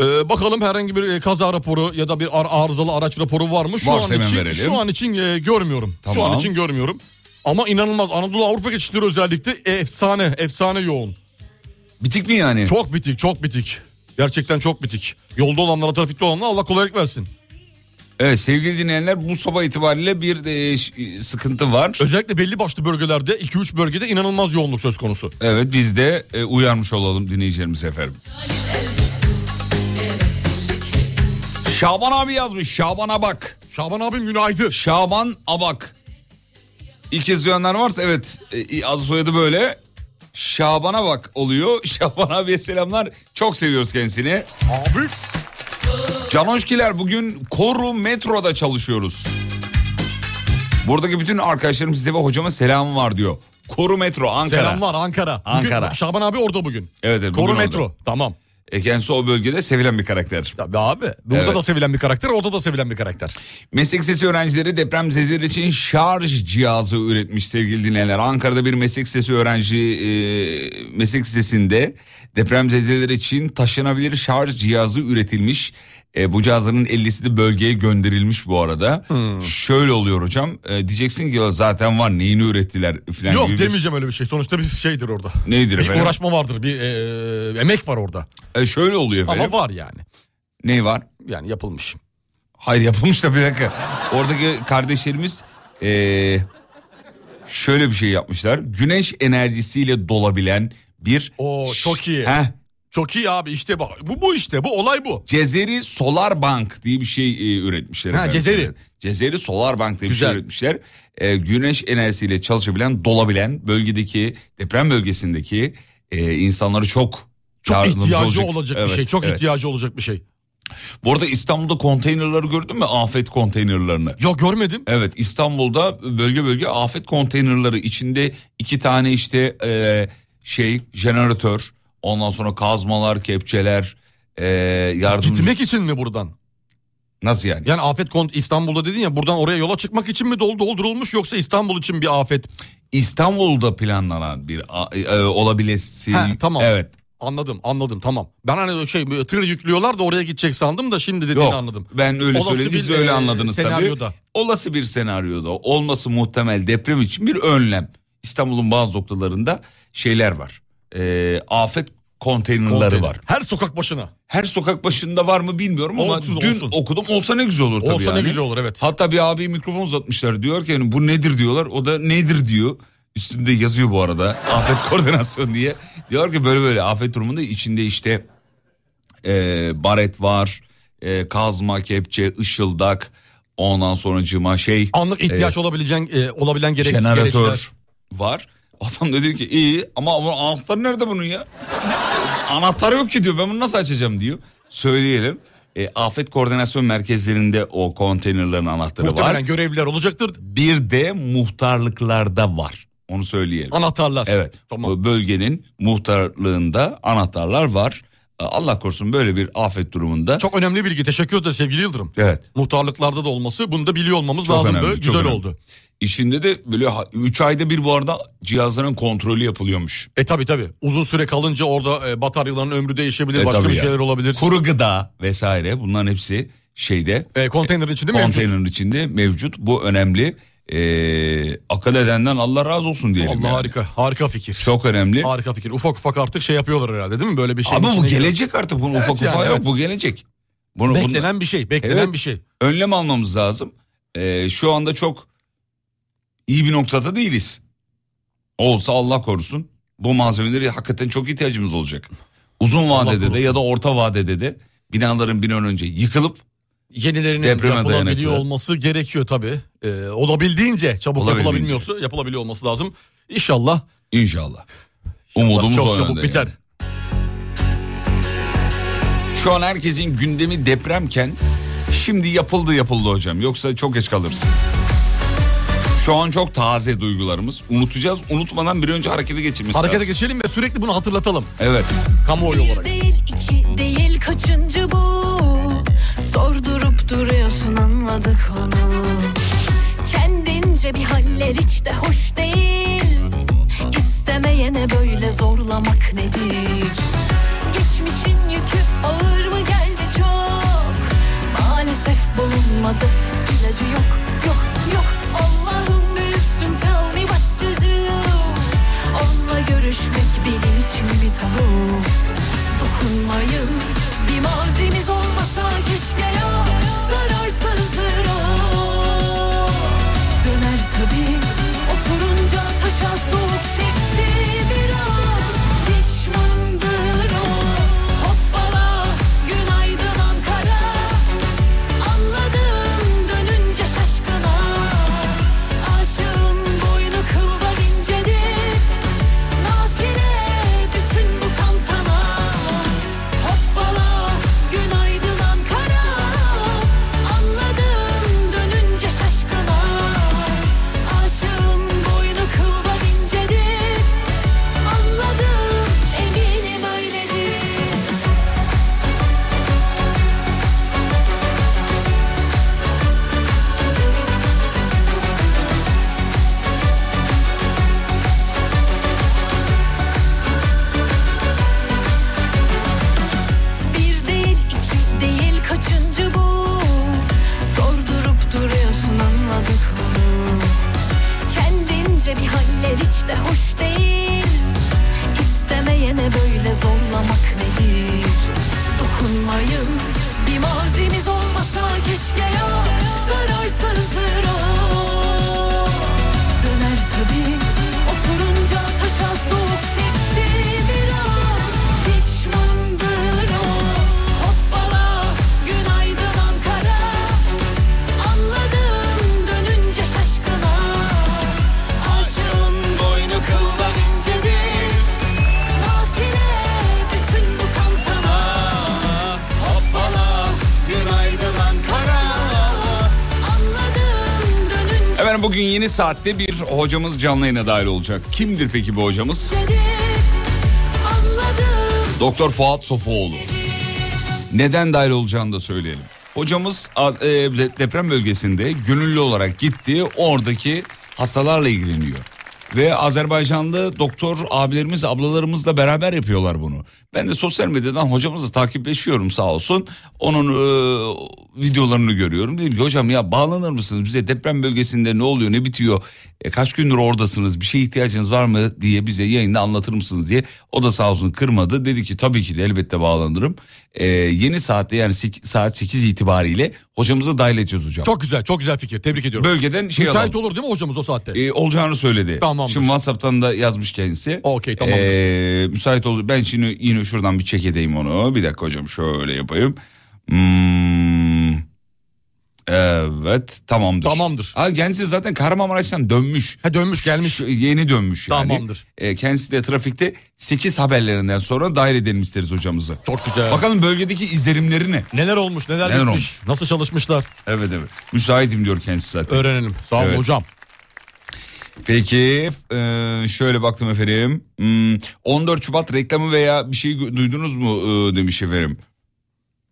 Ee, bakalım herhangi bir e, kaza raporu ya da bir ar- arızalı araç raporu var mı? Şu Varsa an hemen için verelim. şu an için e, görmüyorum. Şu Tamam. an için görmüyorum. Ama inanılmaz Anadolu Avrupa geçişleri özellikle efsane efsane yoğun. Bitik mi yani? Çok bitik çok bitik. Gerçekten çok bitik. Yolda olanlara trafikte olanlara Allah kolaylık versin. Evet sevgili dinleyenler bu sabah itibariyle bir de ş- sıkıntı var. Özellikle belli başlı bölgelerde 2-3 bölgede inanılmaz yoğunluk söz konusu. Evet biz de e, uyarmış olalım dinleyicilerimiz efendim. Şaban abi yazmış. Şaban'a bak. Şaban abim günaydın. Şaban Abak. İlk kez duyanlar varsa evet e, adı soyadı böyle. Şaban'a bak oluyor. [LAUGHS] Şaban abiye selamlar. Çok seviyoruz kendisini. Abi Canoşkiler bugün Koru Metro'da çalışıyoruz. Buradaki bütün arkadaşlarım size ve hocama selam var diyor. Koru Metro Ankara. selamlar Ankara. Bugün- Ankara. Şaban abi orada bugün. Evet, evet, Koru bugün Metro. orada. Tamam. E, kendisi o bölgede sevilen bir karakter. Tabii abi. Burada Evet. da sevilen bir karakter, orada da sevilen bir karakter. Meslek sesi öğrencileri depremzedeler için şarj cihazı üretmiş sevgili dinleyenler. Ankara'da bir meslek sesi öğrenci e, meslek sesinde depremzedeler için taşınabilir şarj cihazı üretilmiş. E, bu cihazların 50'si de bölgeye gönderilmiş bu arada. Hmm. Şöyle oluyor hocam. E, diyeceksin ki "Ya zaten var neyini ürettiler falan Yok gibi. bir- demeyeceğim öyle bir şey. Sonuçta bir şeydir orada. Neydir Bir efendim? uğraşma vardır, bir e, emek var orada. E, şöyle oluyor efendim. Ama var yani. Ne var? Yani yapılmış. Hayır yapılmış da bir dakika. Oradaki kardeşlerimiz eee, şöyle bir şey yapmışlar. Güneş enerjisiyle dolabilen bir... Oo, çok iyi. Heh, Çok iyi abi işte bak. Bu bu işte bu olay bu. Cezeri Solar Bank diye bir şey e, üretmişler. Ha, efendim. Cezeri. Cezeri Solar Bank diye bir Güzel. şey üretmişler. E, güneş enerjisiyle çalışabilen, dolabilen bölgedeki deprem bölgesindeki e, insanları çok Çok ihtiyacı olacak, bir Evet, şey. Çok evet. ihtiyacı olacak bir şey. Bu arada İstanbul'da konteynerları gördün mü? Afet konteynerlarını. Yok görmedim. Evet İstanbul'da bölge bölge afet konteynerları içinde iki tane işte e, şey jeneratör ondan sonra kazmalar kepçeler e, yardımcı. Gitmek için mi buradan? Nasıl yani? Yani afet kont İstanbul'da dedin ya buradan oraya yola çıkmak için mi dol doldurulmuş yoksa İstanbul için bir afet? İstanbul'da planlanan bir e, olabilesi. Ha, tamam. Evet. Anladım anladım tamam. Ben hani şey tır yüklüyorlar da oraya gidecek sandım da şimdi dediğini Yok anladım. ben öyle Olası söyledim siz öyle e, anladınız senaryoda. tabii. Olası bir senaryoda olması muhtemel deprem için bir önlem. İstanbul'un bazı noktalarında şeyler var. E, afet konteynerları Konteyner. var. Her sokak başına. Her sokak başında var mı bilmiyorum ama Olsun, dün olsun. okudum olsa ne güzel olur tabii Olsa ne yani. güzel olur, evet. Hatta bir abi mikrofon uzatmışlar diyor ki hani bu nedir diyorlar o da nedir diyor. Üstünde yazıyor bu arada [LAUGHS] afet koordinasyon diye. Diyor ki böyle böyle afet durumunda içinde işte e, baret var, e, kazma, kepçe, ışıldak ondan sonra cıma şey. Anlık ihtiyaç e, olabilen e, olabilen gerek jeneratör gereçler. var. Adam da diyor ki iyi ama anahtarı nerede bunun ya? Anahtarı yok ki diyor ben bunu nasıl açacağım diyor. Söyleyelim. E, afet koordinasyon merkezlerinde o konteynerlerin anahtarı Muhtemelen var. görevliler olacaktır. Bir de muhtarlıklarda var. Onu söyleyelim. Anahtarlar. Evet. Tamam. Bölgenin muhtarlığında anahtarlar var. Allah korusun böyle bir afet durumunda. Çok önemli bilgi. Teşekkür ederiz sevgili Yıldırım. Evet. Muhtarlıklarda da olması bunu da biliyor olmamız Çok lazımdı. önemli, Güzel önemli. oldu. İçinde de böyle 3 ayda bir bu arada cihazların kontrolü yapılıyormuş. E tabi tabi. Uzun süre kalınca orada e, bataryaların ömrü değişebilir. E, başka bir ya. şeyler olabilir. Kuru gıda vesaire bunların hepsi şeyde E, konteynerin içinde mevcut. konteynerin içinde mevcut. Bu önemli. Ee, akıl edenden Allah razı olsun diyelim. Allah yani. harika. Harika fikir. Çok önemli. Harika fikir. Ufak ufak artık şey yapıyorlar herhalde değil mi? Böyle bir şey. Ama bu gelecek artık bunun ufak yani, ufak yok evet. bu gelecek. Bunu, bunu- Beklenen bir şey. Beklenen Evet. bir şey. önlem almamız lazım. Ee, şu anda çok iyi bir noktada değiliz. Olsa Allah korusun bu malzemeleri hakikaten çok ihtiyacımız olacak. Uzun vadede de ya da orta vadede de binaların bir an önce yıkılıp Yenilerinin yapılabiliyor dayanıklı. olması gerekiyor tabii. Ee, olabildiğince çabuk Olabildiğince. yapılabilmiyorsa yapılabiliyor olması lazım. İnşallah inşallah. Umudumuz çok çabuk biter. yani. Şu an herkesin gündemi depremken şimdi yapıldı yapıldı hocam. Yoksa çok geç kalırız. Şu an çok taze duygularımız. Unutacağız. Unutmadan bir önce harekete geçirmesi Harekete lazım. geçelim ve sürekli bunu hatırlatalım. Evet. Kamuoyu olarak. Değil içi değil kaçıncı bu Sordurup duruyorsun anladık onu Kendince bir haller hiç de hoş değil. İstemeyene böyle zorlamak nedir? Geçmişin yükü ağır mı geldi çok? Maalesef bulunmadı ilacı yok yok yok. Allah'ım büyüksün tell me what to do. Onunla görüşmek benim için bir tabu. Dokunmayın bir mazimiz olmasa keşke ya. Zararsızdır taşa soğuk çekti saatte bir hocamız canlı yayına dahil olacak. Kimdir peki bu hocamız? Doktor Fuat Sofuoğlu. Neden dahil olacağını da söyleyelim. Hocamız e, deprem bölgesinde gönüllü olarak gitti. Oradaki hastalarla ilgileniyor. Ve Azerbaycanlı doktor abilerimiz ablalarımızla beraber yapıyorlar bunu. Ben de sosyal medyadan hocamızla takipleşiyorum sağ olsun. Onun e, videolarını görüyorum. Dedim ki hocam ya bağlanır mısınız bize deprem bölgesinde ne oluyor ne bitiyor? E, kaç gündür oradasınız bir şeye ihtiyacınız var mı diye bize yayında anlatır mısınız diye. O da sağ olsun kırmadı. Dedi ki tabii ki de elbette bağlanırım. E, yeni saatte yani saat 8 itibariyle hocamızı dahil edeceğiz hocam. Çok güzel çok güzel fikir. Tebrik ediyorum. Bölgeden şey Müsait alalım. olur değil mi hocamız o saatte? E, olacağını söyledi. Tamamdır. Şimdi WhatsApp'tan da yazmış kendisi. Okey, tamamdır. E, müsait olur. Ben şimdi yine şuradan bir çek edeyim onu. Bir dakika hocam şöyle yapayım. Hmm, Evet tamamdır. Tamamdır. Ha, kendisi zaten Kahramanmaraş'tan dönmüş. Ha dönmüş gelmiş. Şu- yeni dönmüş yani. Tamamdır. E, kendisi de trafikte 8 haberlerinden sonra dahil edelim isteriz hocamızı. Çok güzel. Bakalım bölgedeki izlenimleri ne? Neler olmuş neler, Neler bitmiş. olmuş? Nasıl çalışmışlar Evet evet. Müsaitim diyor kendisi zaten. öğrenelim. Sağ olun Evet. hocam. Peki e, şöyle baktım efendim. Hmm, 14 Şubat reklamı veya bir şey duydunuz mu e, demiş efendim.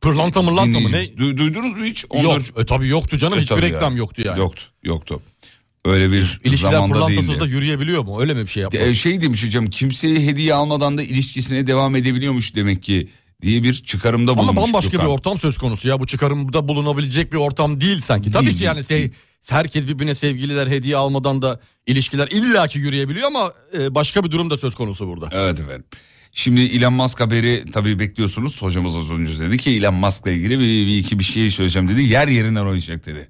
Pırlanta mırlanta mı ne? Du- duydunuz mu hiç? Yok. E, tabii yoktu canım. E, Hiçbir tabii reklam ya. yoktu yani. Yoktu yoktu. Öyle bir İlişkiler zamanda değildi. da yürüyebiliyor mu? Öyle mi bir şey yapmak? E, şey demiş hocam kimseye hediye almadan da ilişkisine devam edebiliyormuş demek ki diye bir çıkarımda bulunmuş. Ama bambaşka Gökhan. bir ortam söz konusu ya. Bu çıkarımda bulunabilecek bir ortam değil sanki. Tabii Değil, ki yani sev- herkes birbirine sevgililer hediye almadan da ilişkiler illaki yürüyebiliyor ama e, başka bir durum da söz konusu burada. Evet efendim. Şimdi Elon Musk haberi tabii bekliyorsunuz. Hocamız az önce dedi ki Elon Musk'la ilgili bir, bir iki bir şey söyleyeceğim dedi. Yer yerinden oynayacak dedi.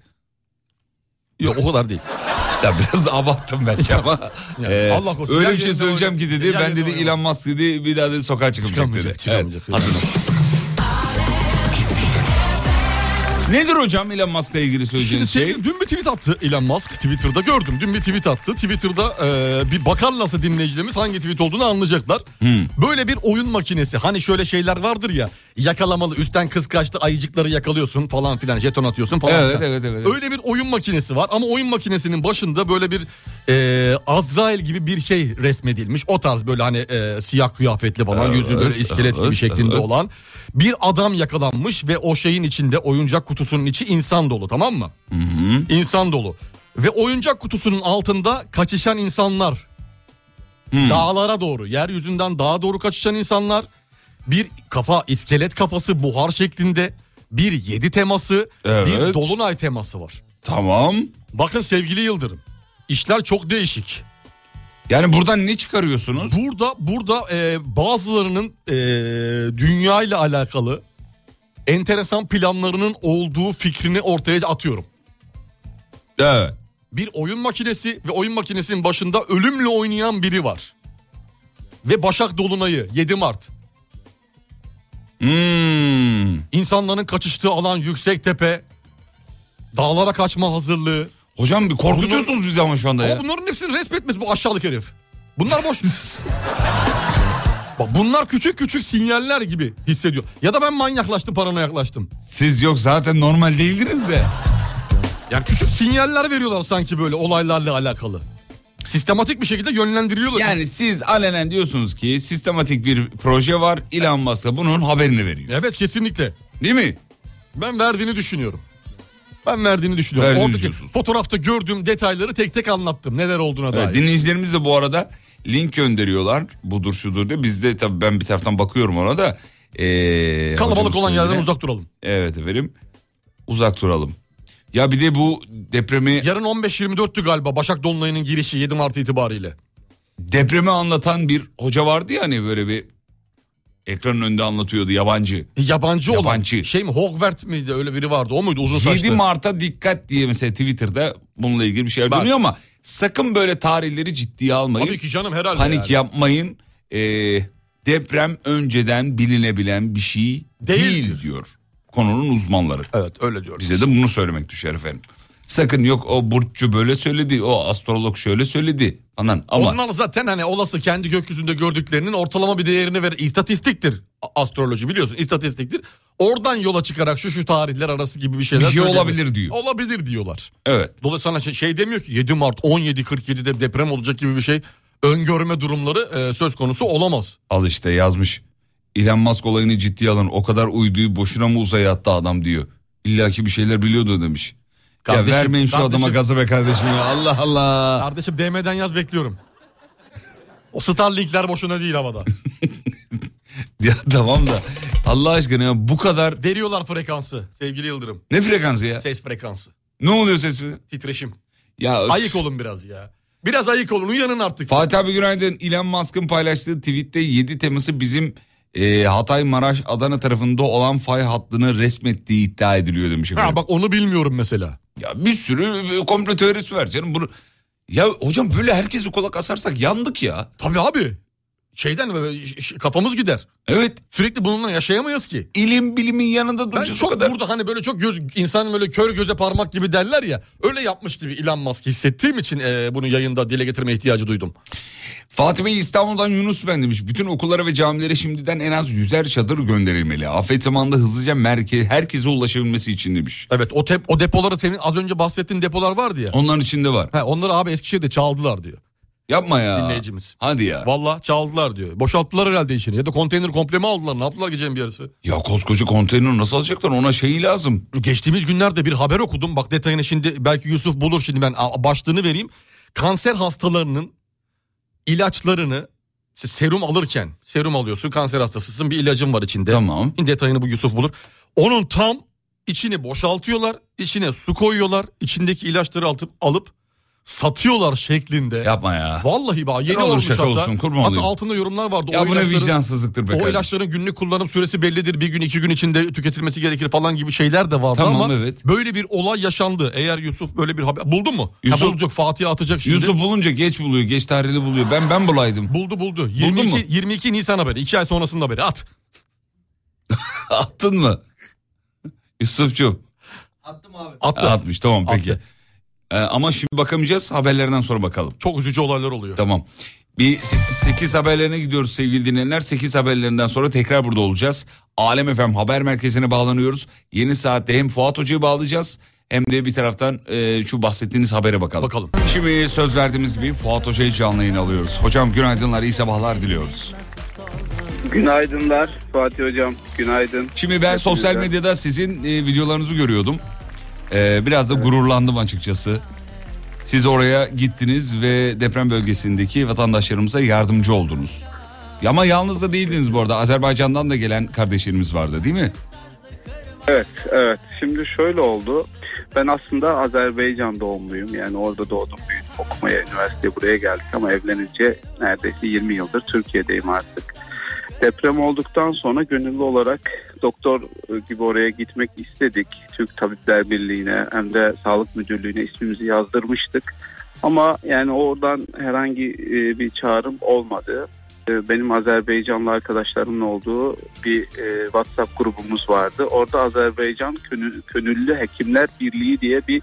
Yok o kadar değil. [LAUGHS] Ya biraz abarttım belki ama. [LAUGHS] Yani e, Allah korusun, öyle bir şey söyleyeceğim ki dedi. Ben dedi. Elon Musk dedi bir daha dedi sokağa çıkamayacak Çıkamayacak, dedi. çıkamayacak. Evet, hazır. Nedir hocam Elon Musk'la ilgili Şimdi söyleyeceğiniz şey? sevgili- dün bir tweet attı Elon Musk Twitter'da gördüm. Dün bir tweet attı. Twitter'da e, bir bakarlarsa dinleyicilerimiz hangi tweet olduğunu anlayacaklar. Böyle bir oyun makinesi. Hani şöyle şeyler vardır ya. Yakalamalı üstten kıskaçlı ayıcıkları yakalıyorsun falan filan jeton atıyorsun falan Evet, filan. evet, evet. Öyle bir oyun makinesi var ama oyun makinesinin başında böyle bir e, Azrail gibi bir şey resmedilmiş. O tarz böyle hani e, siyah kıyafetli falan Evet, yüzü böyle iskelet gibi evet, şeklinde evet. olan bir adam yakalanmış ve o şeyin içinde oyuncak kutusunun içi insan dolu tamam mı? İnsan dolu. Ve oyuncak kutusunun altında kaçışan insanlar. Dağlara doğru, yeryüzünden dağa doğru kaçışan insanlar. Bir kafa, iskelet kafası buhar şeklinde. Bir yedi teması, Evet. bir dolunay teması var. Tamam. Bakın sevgili Yıldırım. işler çok değişik. Yani buradan ne çıkarıyorsunuz? Burada burada e, bazılarının e, dünya ile alakalı enteresan planlarının olduğu fikrini ortaya atıyorum. Evet. Bir oyun makinesi ve oyun makinesinin başında ölümle oynayan biri var. Ve Başak Dolunay'ı 7 Mart. Hmm. İnsanların kaçıştığı alan yüksek tepe. Dağlara kaçma hazırlığı. Hocam bir korkutuyorsunuz bizi ama şu anda ya. Ama bunların hepsini resmetmez bu aşağılık herif. Bunlar boş. [LAUGHS] Bak bunlar küçük küçük sinyaller gibi hissediyor. Ya da ben manyaklaştım paranoyaklaştım. Siz yok zaten normal değildiniz de. Yani küçük sinyaller veriyorlar sanki böyle olaylarla alakalı. Sistematik bir şekilde yönlendiriyorlar. Yani siz alenen diyorsunuz ki sistematik bir proje var. Elon Musk bunun haberini veriyor. Evet kesinlikle. Değil mi? Ben verdiğini düşünüyorum. Ben verdiğini düşünüyorum. Verdiğini Oradaki düşünüyorsunuz. fotoğrafta gördüğüm detayları tek tek anlattım. Neler olduğuna dair. Evet, dinleyicilerimiz de bu arada link gönderiyorlar. Budur şudur diye. Biz de tabii ben bir taraftan bakıyorum ona da. Ee, Kalabalık olan yerden uzak duralım. Evet efendim. Uzak duralım. Ya bir de bu depremi Yarın 15-24'tü galiba Başak Dolunay'ın girişi 7 Mart itibariyle. depremi anlatan bir hoca vardı ya hani böyle bir ekranın önünde anlatıyordu yabancı. Yabancı, Yabancı. olan şey mi Hogwarts miydi öyle biri vardı o muydu uzun 7 saçlı? Mart'a dikkat diye mesela Twitter'da bununla ilgili bir şeyler Bak. dönüyor ama sakın böyle tarihleri ciddiye almayın. Tabii ki canım herhalde Panik yani. yapmayın. Ee, deprem önceden bilinebilen bir şey Değildir. değil diyor konunun uzmanları. Evet öyle diyoruz. Bize de bunu söylemek düşer efendim. Sakın yok o burççu böyle söyledi, o astrolog şöyle söyledi falan ama Onlar zaten hani olası kendi gökyüzünde gördüklerinin ortalama bir değerini ver. İstatistiktir astroloji biliyorsun istatistiktir. Oradan yola çıkarak şu şu tarihler arası gibi bir şeyler Bir şey söyleyemiyor. olabilir diyor. Olabilir diyorlar. evet. Dolayısıyla şey, şey demiyor ki 7 Mart 17.47'de deprem olacak gibi bir şey öngörme durumları e, söz konusu olamaz. Al işte yazmış. Elon Musk olayını ciddiye alın. O kadar uyduyu boşuna mı uzaya attı adam diyor. İlla ki bir şeyler biliyordu demiş. Kardeşim, ya vermeyin şu kardeşim. adama gazı be kardeşim ya. Allah Allah. Kardeşim DM'den yaz bekliyorum. O Starlink'ler boşuna değil havada. [LAUGHS] Ya tamam da Allah aşkına ya bu kadar Veriyorlar frekansı sevgili Yıldırım. ne frekansı ya? Ses frekansı. Ne oluyor ses? Titreşim. Ya. Ayık olun biraz ya. Biraz ayık olun uyanın artık. Fatih abi günaydın. Elon Musk'ın paylaştığı tweette 7 Temmuz'u bizim e, Hatay, Maraş, Adana tarafında olan fay hattını resmettiği iddia ediliyor demiş. Ha, bak onu bilmiyorum mesela. Ya bir sürü komplo teorisi var canım. Bunu... Ya hocam böyle herkesi kulak asarsak yandık ya. Tabii abi. Şeyden ş- kafamız gider. Evet. Sürekli bununla yaşayamayız ki. İlim bilimin yanında Ben duracağız o çok kadar. burada hani böyle çok göz insan böyle kör göze parmak gibi derler ya. Öyle yapmış gibi Elon Musk hissettiğim için e, bunu yayında dile getirme ihtiyacı duydum. Fatih Bey İstanbul'dan Yunus ben demiş. Bütün okullara ve camilere şimdiden en az yüzer çadır gönderilmeli. Afet zamanında hızlıca merke herkese ulaşabilmesi için demiş. Evet o tep o depoları senin az önce bahsettiğin depolar vardı ya. Onların içinde var. He, onları abi Eskişehir'de çaldılar diyor Yapma ya. dinleyicimiz. Hadi ya. Valla çaldılar diyor. Boşalttılar herhalde içini ya da konteyner komple mi aldılar ne yaptılar gecenin bir yarısı. Ya koskoca konteyner nasıl alacaklar ona şeyi lazım. Geçtiğimiz günlerde bir haber okudum. Bak detayını şimdi belki Yusuf bulur şimdi ben başlığını vereyim. Kanser hastalarının ilaçlarını serum alırken serum alıyorsun kanser hastasısın bir ilacın var içinde. Tamam. Detayını bu Yusuf bulur. Onun tam içini boşaltıyorlar, içine su koyuyorlar, içindeki ilaçları alıp alıp satıyorlar şeklinde. Yapma ya. Vallahi bak yeni olur olmuş şaka hatta. olsun, kurban hatta olayım. altında yorumlar vardı. Ya o bu ne vicdansızlıktır be O kardeşim. ilaçların günlük kullanım süresi bellidir. Bir gün iki gün içinde tüketilmesi gerekir falan gibi şeyler de vardı Tamam, ama evet. böyle bir olay yaşandı. Eğer Yusuf böyle bir haber buldun mu? Yusuf- ha, bulacak Fatih atacak şimdi. Yusuf bulunca geç buluyor. Geç tarihli buluyor. Ben ben bulaydım. buldu buldu. mu? 22 22 Nisan haberi. 2 ay sonrasında haberi. At. [LAUGHS] Attın mı? Yusuf'cum. Attı. Atmış tamam peki. Attı. Ee, ama şimdi bakamayacağız haberlerden sonra bakalım. Çok üzücü olaylar oluyor. Tamam. Bir 8 haberlerine gidiyoruz sevgili dinleyenler. 8 haberlerinden sonra tekrar burada olacağız. Alem FM haber merkezine bağlanıyoruz. Yeni saatte hem Fuat Hoca'yı bağlayacağız hem de bir taraftan e, şu bahsettiğiniz habere bakalım. Bakalım. Şimdi söz verdiğimiz gibi Fuat Hoca'yı canlı yayın alıyoruz. Hocam günaydınlar, iyi sabahlar diliyoruz. Günaydınlar Fatih Hocam. Günaydın. Şimdi ben sosyal medyada sizin e, videolarınızı görüyordum. E, biraz da gururlandım açıkçası. Siz oraya gittiniz ve deprem bölgesindeki vatandaşlarımıza yardımcı oldunuz. Ama yalnız da değildiniz bu arada. Azerbaycan'dan da gelen kardeşlerimiz vardı değil mi? Evet, evet. Şimdi şöyle oldu. Ben aslında Azerbaycan doğumluyum. Yani orada doğdum, büyüdüm. Okumaya, üniversiteye buraya geldik ama evlenince neredeyse 20 yıldır Türkiye'deyim artık. Deprem olduktan sonra gönüllü olarak doktor gibi oraya gitmek istedik. Türk Tabipler Birliği'ne hem de Sağlık Müdürlüğü'ne ismimizi yazdırmıştık. Ama yani oradan herhangi e, bir çağrım olmadı. E, Benim Azerbaycanlı arkadaşlarımın olduğu bir e, WhatsApp grubumuz vardı. Orada Azerbaycan Gönüllü Hekimler Birliği diye bir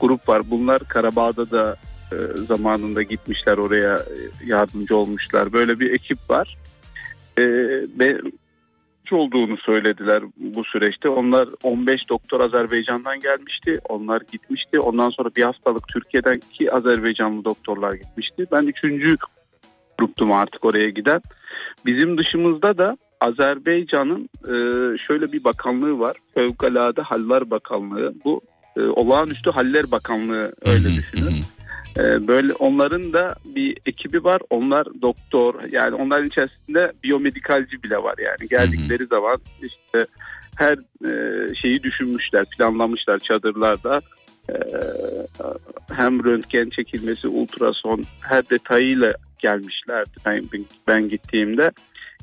grup var. Bunlar Karabağ'da da e, zamanında gitmişler oraya e, yardımcı olmuşlar. Böyle bir ekip var. Ve olduğunu söylediler bu süreçte. Onlar 15 doktor Azerbaycan'dan gelmişti. Onlar gitmişti. Ondan sonra bir hastalık Türkiye'den ki Azerbaycanlı doktorlar gitmişti. Ben üçüncü gruptum artık oraya giden. Bizim dışımızda da Azerbaycan'ın e, şöyle bir bakanlığı var. Fevkalade Haller Bakanlığı. Bu e, olağanüstü Haller Bakanlığı öyle düşünün. E, böyle onların da bir ekibi var. Onlar doktor yani onların içerisinde biyomedikalci bile var yani. Geldikleri zaman işte her e, şeyi düşünmüşler, planlamışlar çadırlarda. E, hem röntgen çekilmesi, ultrason her detayıyla gelmişlerdi ben, ben gittiğimde.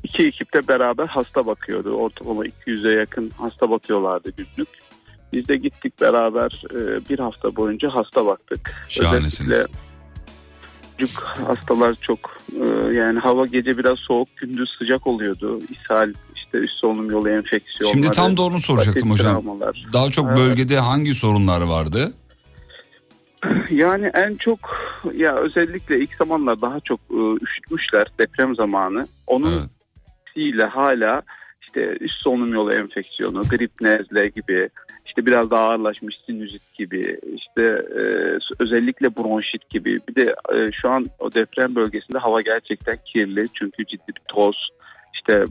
İki ekip de beraber hasta bakıyordu. Ortalama 200'e yakın hasta bakıyorlardı günlük. Biz de gittik beraber e, bir hafta boyunca hasta baktık. Şahanesiniz. Özellikle Çocuk hastalar çok e, yani hava gece biraz soğuk gündüz sıcak oluyordu. İshal işte üst solunum yolu enfeksiyonları. Şimdi tam da onu soracaktım hocam. travmalar. Daha çok Evet. bölgede hangi sorunlar vardı? [CLEARS THROAT] Yani en çok ya özellikle ilk zamanlar daha çok e, üşütmüşler deprem zamanı. Onun ile hala işte üst solunum yolu enfeksiyonu, grip nezle gibi işte biraz daha ağırlaşmış sinüzit gibi işte e, özellikle bronşit gibi bir de e, şu an o deprem bölgesinde hava gerçekten kirli çünkü ciddi bir toz işte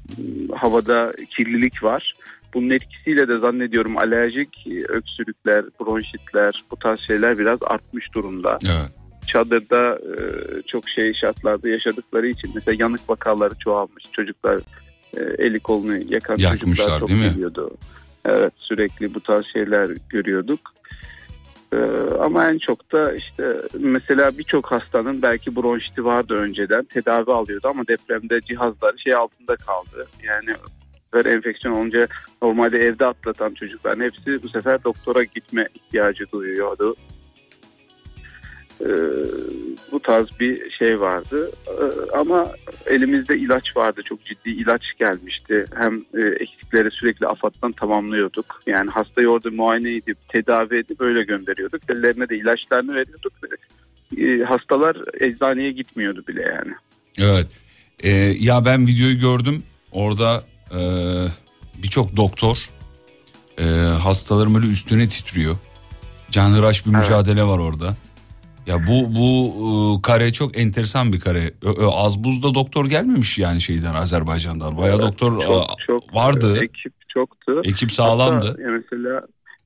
havada kirlilik var. Bunun etkisiyle de zannediyorum alerjik öksürükler, bronşitler bu tarz şeyler biraz artmış durumda. Evet. Çadırda e, çok şey şartlarda yaşadıkları için mesela yanık vakaları çoğalmış. Çocuklar e, eli kolunu yakan Yakmışlar, çocuklar çok değil mi? geliyordu. Evet sürekli bu tarz şeyler görüyorduk. E, ama en çok da işte mesela birçok hastanın belki bronşiti vardı önceden tedavi alıyordu ama depremde cihazları şey altında kaldı. Yani böyle enfeksiyon olunca normalde evde atlatan çocukların hepsi bu sefer doktora gitme ihtiyacı duyuyordu. Ee, bu tarz bir şey vardı. Ee, ama elimizde ilaç vardı. Çok ciddi ilaç gelmişti. Hem e, eksikleri sürekli AFAD'dan tamamlıyorduk. Yani hastayı orada muayene edip tedavi edip böyle gönderiyorduk. Ellerine de ilaçlarını veriyorduk. Ee, hastalar eczaneye gitmiyordu bile yani. Evet. Ee, ya ben videoyu gördüm. Orada e, birçok doktor e, hastaların böyle üstüne titriyor. Canhıraş bir mücadele var orada. Ya bu bu e, kare çok enteresan bir kare. Az buzda doktor gelmemiş yani şeyden Azerbaycan'dan. Bayağı doktor Çok, çok, vardı. e, Ekip çoktu. Ekip sağlamdı. Hatta, mesela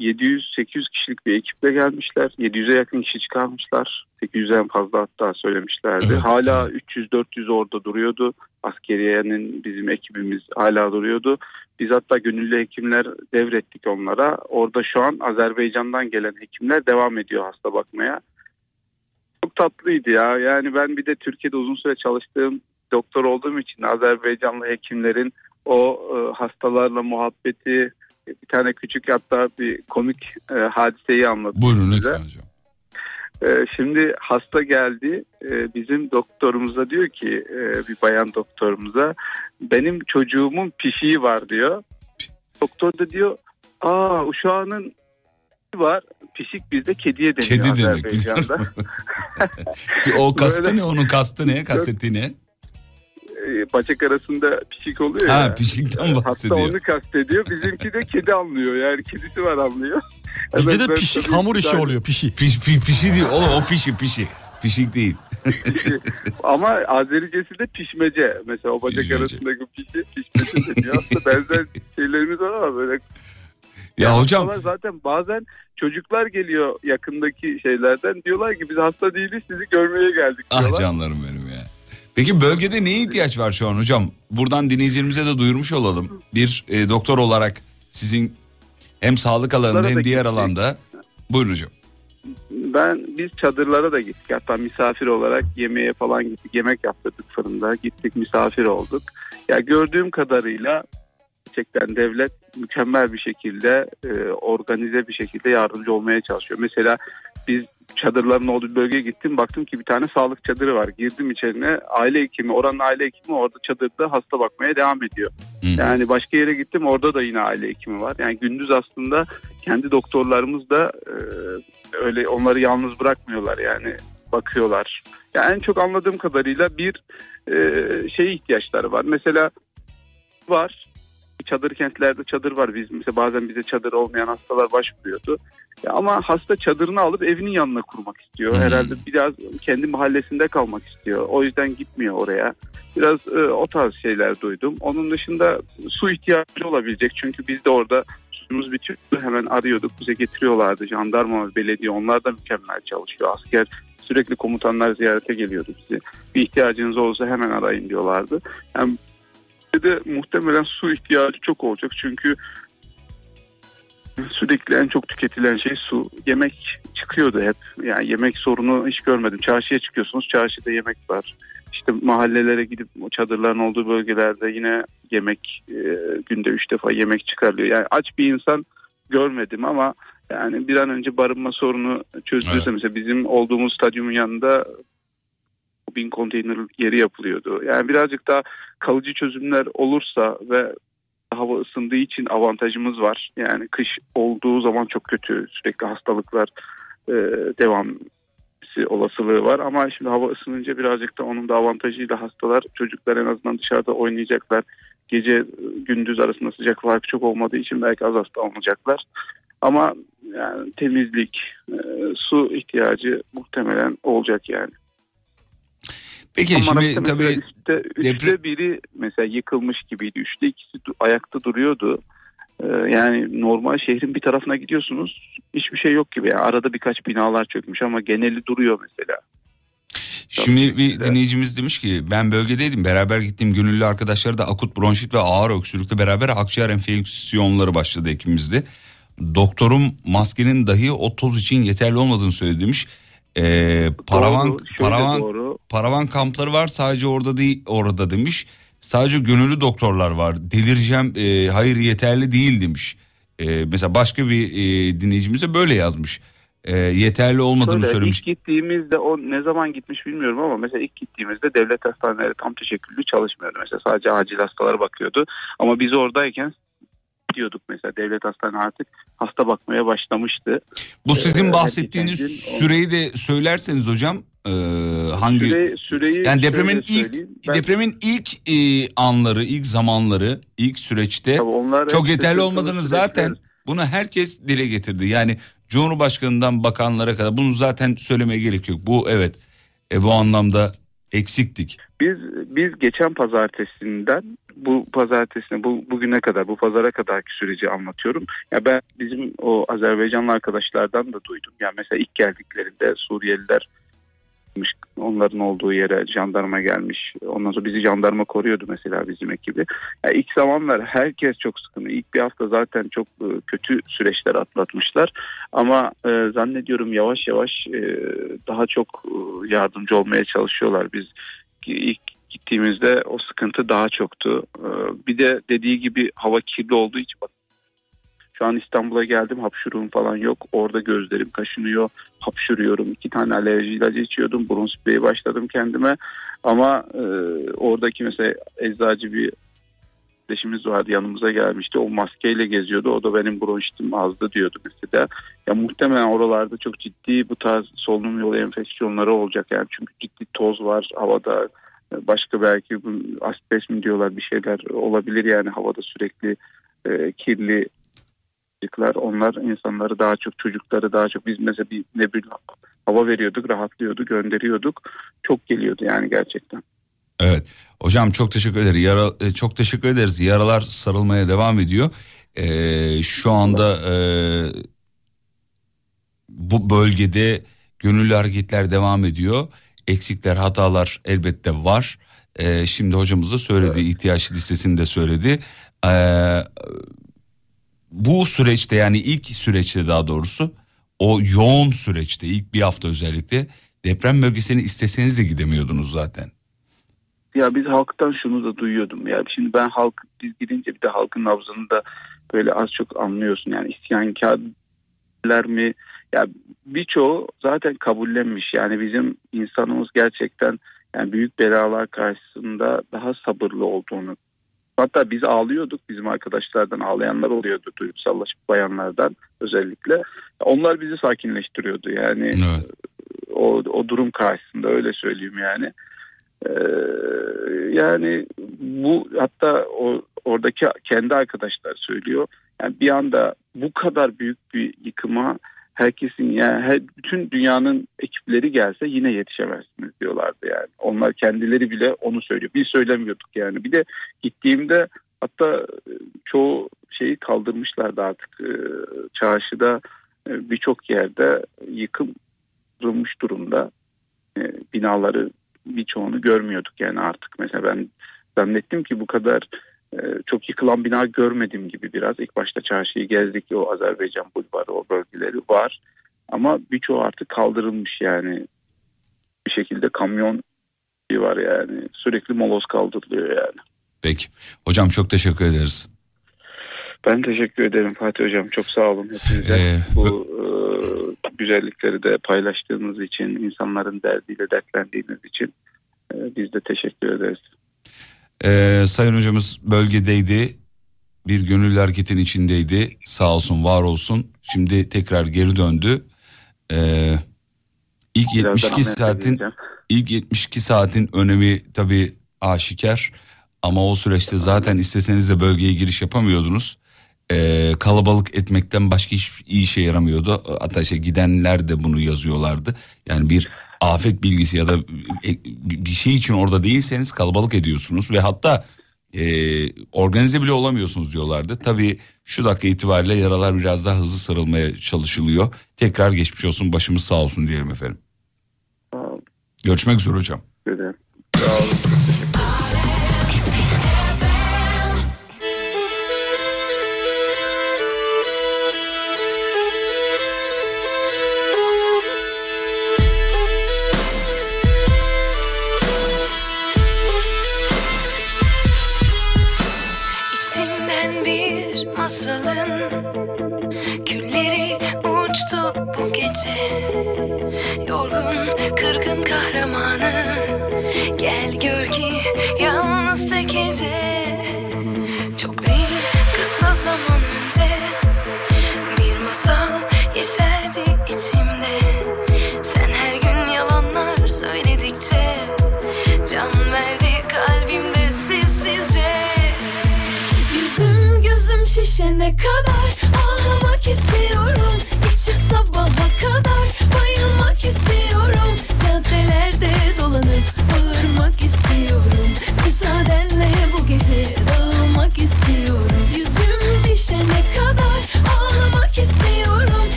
700-800 kişilik bir ekiple gelmişler. 700'e yakın kişi çıkarmışlar. 800'en fazla hatta söylemişlerdi. Evet, hala 300-400 orada duruyordu. Askeriyenin bizim ekibimiz hala duruyordu. Biz hatta gönüllü hekimler devrettik onlara. Orada şu an Azerbaycan'dan gelen hekimler devam ediyor hasta bakmaya. Çok tatlıydı ya. Yani ben bir de Türkiye'de uzun süre çalıştığım doktor olduğum için Azerbaycanlı hekimlerin o e, hastalarla muhabbeti bir tane küçük hatta bir komik e, hadiseyi anlatayım Buyurun size. lütfen hocam. Ee, şimdi hasta geldi Ee, bizim doktorumuza diyor ki e, bir bayan doktorumuza benim çocuğumun pişiği var diyor. Doktor da diyor aa uşağının var pişik bizde kediye deniyor Kedi demek. [LAUGHS] [LAUGHS] O kastı Böyle- ne? Onun kastı ne? Kastettiği ne? Ee, Bacak arasında pişik oluyor Ha ya. pişikten Hatta bahsediyor. onu kastediyor. Bizimki de kedi anlıyor. Yani kedisi var anlıyor. [LAUGHS] Bizde Evet, de pişik hamur işi oluyor pişi. Piş, pi- pişi değil. Oğlum o pişi pişi. Pişik değil. Ama Azericesi de pişmece. Mesela o bacak Pişmece. arasındaki pişi pişmece deniyor. Aslında benzer şeylerimiz var ama böyle. Ya hocam Hastalar zaten bazen çocuklar geliyor yakındaki şeylerden. Diyorlar ki biz hasta değiliz sizi görmeye geldik ah diyorlar. canlarım benim ya. Peki bölgede neye ihtiyaç var şu an hocam? Buradan dinleyicilerimize de duyurmuş olalım. Bir e, doktor olarak sizin hem sağlık alanında hem diğer gittik. alanda. Buyurun hocam. Ben biz çadırlara da gittik. Hatta misafir olarak yemeğe falan gittik. Yemek yaptırdık fırında. Gittik misafir olduk. Ya gördüğüm kadarıyla gerçekten devlet mükemmel bir şekilde e, organize bir şekilde yardımcı olmaya çalışıyor. Mesela biz çadırların olduğu bölgeye gittim. Baktım ki bir tane sağlık çadırı var. Girdim içerine aile hekimi, oranın aile hekimi orada çadırda hasta bakmaya devam ediyor. Hı. Yani başka yere gittim orada da yine aile hekimi var. Yani gündüz aslında kendi doktorlarımız da e, öyle onları yalnız bırakmıyorlar yani bakıyorlar. Yani en çok anladığım kadarıyla bir e, şeye ihtiyaçları var. Mesela var çadır kentlerde çadır var. Biz mesela bazen bize çadır olmayan hastalar başvuruyordu. Ya ama hasta çadırını alıp evinin yanına kurmak istiyor. Hmm. Herhalde biraz kendi mahallesinde kalmak istiyor. O yüzden gitmiyor oraya. Biraz e, o tarz şeyler duydum. Onun dışında su ihtiyacı olabilecek. Çünkü biz de orada suyumuz bitiyor. Hemen arıyorduk. Bize getiriyorlardı. Jandarma, belediye onlar da mükemmel çalışıyor. Asker sürekli komutanlar ziyarete geliyordu bizi. Bir ihtiyacınız olursa hemen arayın diyorlardı. Yani de muhtemelen su ihtiyacı çok olacak. Çünkü sürekli en çok tüketilen şey su. Yemek çıkıyordu hep. Yani yemek sorunu hiç görmedim. Çarşıya çıkıyorsunuz. Çarşıda yemek var. İşte mahallelere gidip o çadırların olduğu bölgelerde yine yemek e, günde üç defa yemek çıkarılıyor. Yani aç bir insan görmedim ama yani bir an önce barınma sorunu çözülürse Evet. mesela bizim olduğumuz stadyumun yanında bin konteyner yeri yapılıyordu. Yani birazcık daha kalıcı çözümler olursa ve hava ısındığı için avantajımız var. Yani kış olduğu zaman çok kötü sürekli hastalıklar e, devam olasılığı var ama şimdi hava ısınınca birazcık da onun da avantajıyla hastalar çocuklar en azından dışarıda oynayacaklar. Gece gündüz arasında sıcak farkı çok olmadığı için belki az hasta olmayacaklar. Ama yani temizlik, e, su ihtiyacı muhtemelen olacak yani. Peki Ama şimdi tabii üçte, üçte depre- biri mesela yıkılmış gibiydi. Üçte ikisi ayakta duruyordu. Ee, yani normal şehrin bir tarafına gidiyorsunuz hiçbir şey yok gibi. Yani arada birkaç binalar çökmüş ama geneli duruyor mesela. Şimdi bir dinleyicimiz demiş ki ben bölgedeydim beraber gittiğim gönüllü arkadaşları da akut bronşit ve ağır öksürükle beraber akciğer enfeksiyonları başladı ekibimizde. Doktorum maskenin dahi o toz için yeterli olmadığını söyledi demiş. Ee, paravan Doğru, paravan doğru. paravan kampları var sadece orada değil orada demiş. Sadece gönüllü doktorlar var. Delireceğim e, hayır yeterli değil demiş. E, mesela başka bir e, dinleyicimize böyle yazmış. e, yeterli olmadığını Şöyle, söylemiş. İlk gittiğimizde o ne zaman gitmiş bilmiyorum ama mesela ilk gittiğimizde devlet hastaneleri tam teşekküllü çalışmıyordu. Mesela sadece acil hastalara bakıyordu. Ama biz oradayken diyorduk mesela devlet hastane artık hasta bakmaya başlamıştı. Bu sizin Ee, bahsettiğiniz süreyi de söylerseniz hocam e, hangi Süre- süreyi yani depremin ilk. Ben- depremin ilk e, anları, ilk zamanları, ilk süreçte Tabii çok yeterli olmadığını süreçler. zaten bunu herkes dile getirdi. Yani Cumhurbaşkanından bakanlara kadar bunu zaten söylemeye gerek yok. Bu evet e, bu anlamda eksiktik. Biz biz geçen pazartesinden bu pazartesine bu bugüne kadar bu pazara kadarki süreci anlatıyorum. Ya ben bizim o Azerbaycanlı arkadaşlardan da duydum. Yani mesela ilk geldiklerinde Suriyeliler onların olduğu yere jandarma gelmiş. Ondan sonra bizi jandarma koruyordu mesela bizim ekibi. Ya ilk zamanlar herkes çok sıkıntı. İlk bir hafta zaten çok e, kötü süreçler atlatmışlar. Ama e, zannediyorum yavaş yavaş e, daha çok e, yardımcı olmaya çalışıyorlar. Biz ilk gittiğimizde o sıkıntı daha çoktu. E, bir de dediği gibi hava kirli olduğu için şu an İstanbul'a geldim hapşuruğum falan yok. Orada gözlerim kaşınıyor. Hapşuruyorum. İki tane alerji ilacı içiyordum. Burun spreyi başladım kendime. Ama e, oradaki mesela eczacı bir kardeşimiz vardı yanımıza gelmişti. O maskeyle geziyordu. O da benim bronşitim azdı diyordu mesela. Ya muhtemelen oralarda çok ciddi bu tarz solunum yolu enfeksiyonları olacak. Yani çünkü ciddi toz var havada. Başka belki asbest mi diyorlar bir şeyler olabilir yani havada sürekli e, kirli onlar insanları daha çok çocukları daha çok biz mesela bir ne bir hava veriyorduk rahatlıyorduk gönderiyorduk çok geliyordu yani gerçekten. Evet. Hocam çok teşekkür ederiz. Yara, e, çok teşekkür ederiz. Yaralar sarılmaya devam ediyor. Ee, şu anda e, bu bölgede gönüllü hareketler devam ediyor. Eksikler, hatalar elbette var. Ee, şimdi hocamız da söyledi, ihtiyaç listesini de söyledi. Ee, bu süreçte yani ilk süreçte daha doğrusu o yoğun süreçte ilk bir hafta özellikle deprem bölgesine isteseniz de gidemiyordunuz zaten. Ya biz halktan şunu da duyuyordum ya şimdi ben halk biz gidince bir de halkın nabzını da böyle az çok anlıyorsun yani isyankarlar mi ya birçoğu zaten kabullenmiş yani bizim insanımız gerçekten yani büyük belalar karşısında daha sabırlı olduğunu hatta biz ağlıyorduk bizim arkadaşlardan ağlayanlar oluyordu duygusallaşıp bayanlardan özellikle onlar bizi sakinleştiriyordu yani Evet. o, o durum karşısında öyle söyleyeyim yani. Ee, yani bu hatta o oradaki kendi arkadaşlar söylüyor. Yani bir anda bu kadar büyük bir yıkıma herkesin yani her, bütün dünyanın ekipleri gelse yine yetişemezsiniz diyorlardı yani. Onlar kendileri bile onu söylüyor. Biz söylemiyorduk yani. Bir de gittiğimde hatta e, çoğu şeyi kaldırmışlardı artık e, çarşıda e, birçok yerde yıkım kırılmış durumda binaları birçoğunu görmüyorduk yani artık mesela ben zannettim ki bu kadar çok yıkılan bina görmedim gibi biraz ilk başta çarşıyı gezdik o Azerbaycan bulvarı o bölgeleri var ama birçoğu artık kaldırılmış yani bir şekilde kamyon var yani sürekli moloz kaldırılıyor yani. Peki. Hocam çok teşekkür ederiz. Ben teşekkür ederim Fatih Hocam. Çok sağ olun hepinize. Ee, Bu e, güzellikleri de paylaştığınız için, insanların derdiyle dertlendiğiniz için e, biz de teşekkür ederiz. Ee, sayın hocamız bölgedeydi. Bir gönüllü hareketin içindeydi. Sağ olsun, var olsun. Şimdi tekrar geri döndü. Ee, ilk Birazdan 72 Ahmet'e saatin ilk 72 saatin önemi tabii aşikar. Ama o süreçte zaten isteseniz de bölgeye giriş yapamıyordunuz. Ee, kalabalık etmekten başka hiç iyi işe yaramıyordu. Hatta şey gidenler de bunu yazıyorlardı. Yani bir afet bilgisi ya da e, bir şey için orada değilseniz kalabalık ediyorsunuz ve hatta e, organize bile olamıyorsunuz diyorlardı. Tabii şu dakika itibariyle yaralar biraz daha hızlı sarılmaya çalışılıyor. Tekrar geçmiş olsun başımız sağ olsun diyelim efendim. Görüşmek üzere hocam. Sağ olun. Gece. Yorgun kırgın kahramanı. Gel gör ki yalnız tek gece. Çok değil kısa zaman önce. Bir masal yeşerdi içimde. Sen her gün yalanlar söyledikçe. Can verdi kalbimde sessizce. Yüzüm gözüm şişene kadar Ağlamak istiyorum İçip sabaha kadar Bayılmak istiyorum. Caddelerde dolanıp Bağırmak istiyorum. Müsaadenle bu gece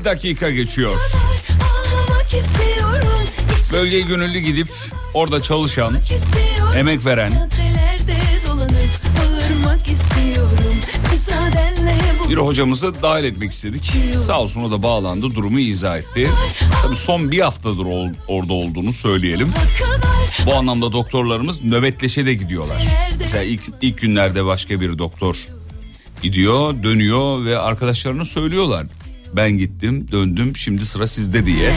22 dakika geçiyor. Bölgeye gönüllü gidip orada çalışan, emek veren, bir hocamızı dahil etmek istedik. Sağ olsun o da bağlandı, durumu izah etti. Tabii son bir haftadır ol- orada olduğunu söyleyelim. Bu anlamda doktorlarımız nöbetleşe de gidiyorlar. Mesela ilk, ilk günlerde başka bir doktor gidiyor, dönüyor ve arkadaşlarına söylüyorlar. Ben gittim, döndüm, şimdi sıra sizde diye.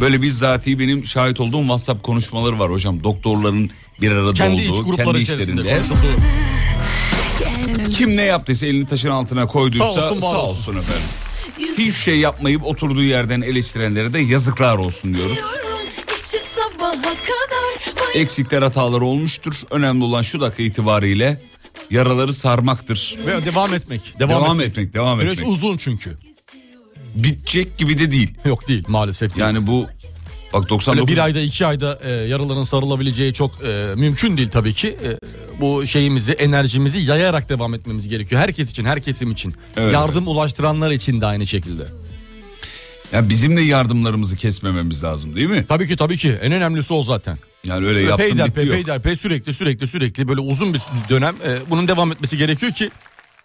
Böyle bizzati benim şahit olduğum WhatsApp konuşmaları var hocam. Doktorların bir arada Kendi iç olduğu, grupları kendi işlerinde. konuşulduğu. Kim ne yaptıysa elini taşın altına koyduysa Sağ sağ olsun, olsun, olsun. efendim. Hiçbir şey yapmayıp oturduğu yerden eleştirenlere de yazıklar olsun diyoruz. Eksikler hataları olmuştur. Önemli olan şu dakika itibariyle yaraları sarmaktır. Ve devam etmek. Devam, Devam etmek. etmek, devam Süreç etmek. uzun çünkü. Bitecek gibi de değil. Yok değil maalesef değil. Yani bu bak Öyle 99 bir ayda iki ayda e, yaraların sarılabileceği çok e, mümkün değil tabii ki. E, bu şeyimizi enerjimizi yayarak devam etmemiz gerekiyor. Herkes için her kesim için. Evet. Yardım ulaştıranlar için de aynı şekilde. ya bizim de yardımlarımızı kesmememiz lazım değil mi? Tabii ki tabii ki en önemlisi o zaten. Yani öyle yaptım bitti Peyderpey yok. peyderpey sürekli sürekli sürekli böyle uzun bir dönem e, bunun devam etmesi gerekiyor ki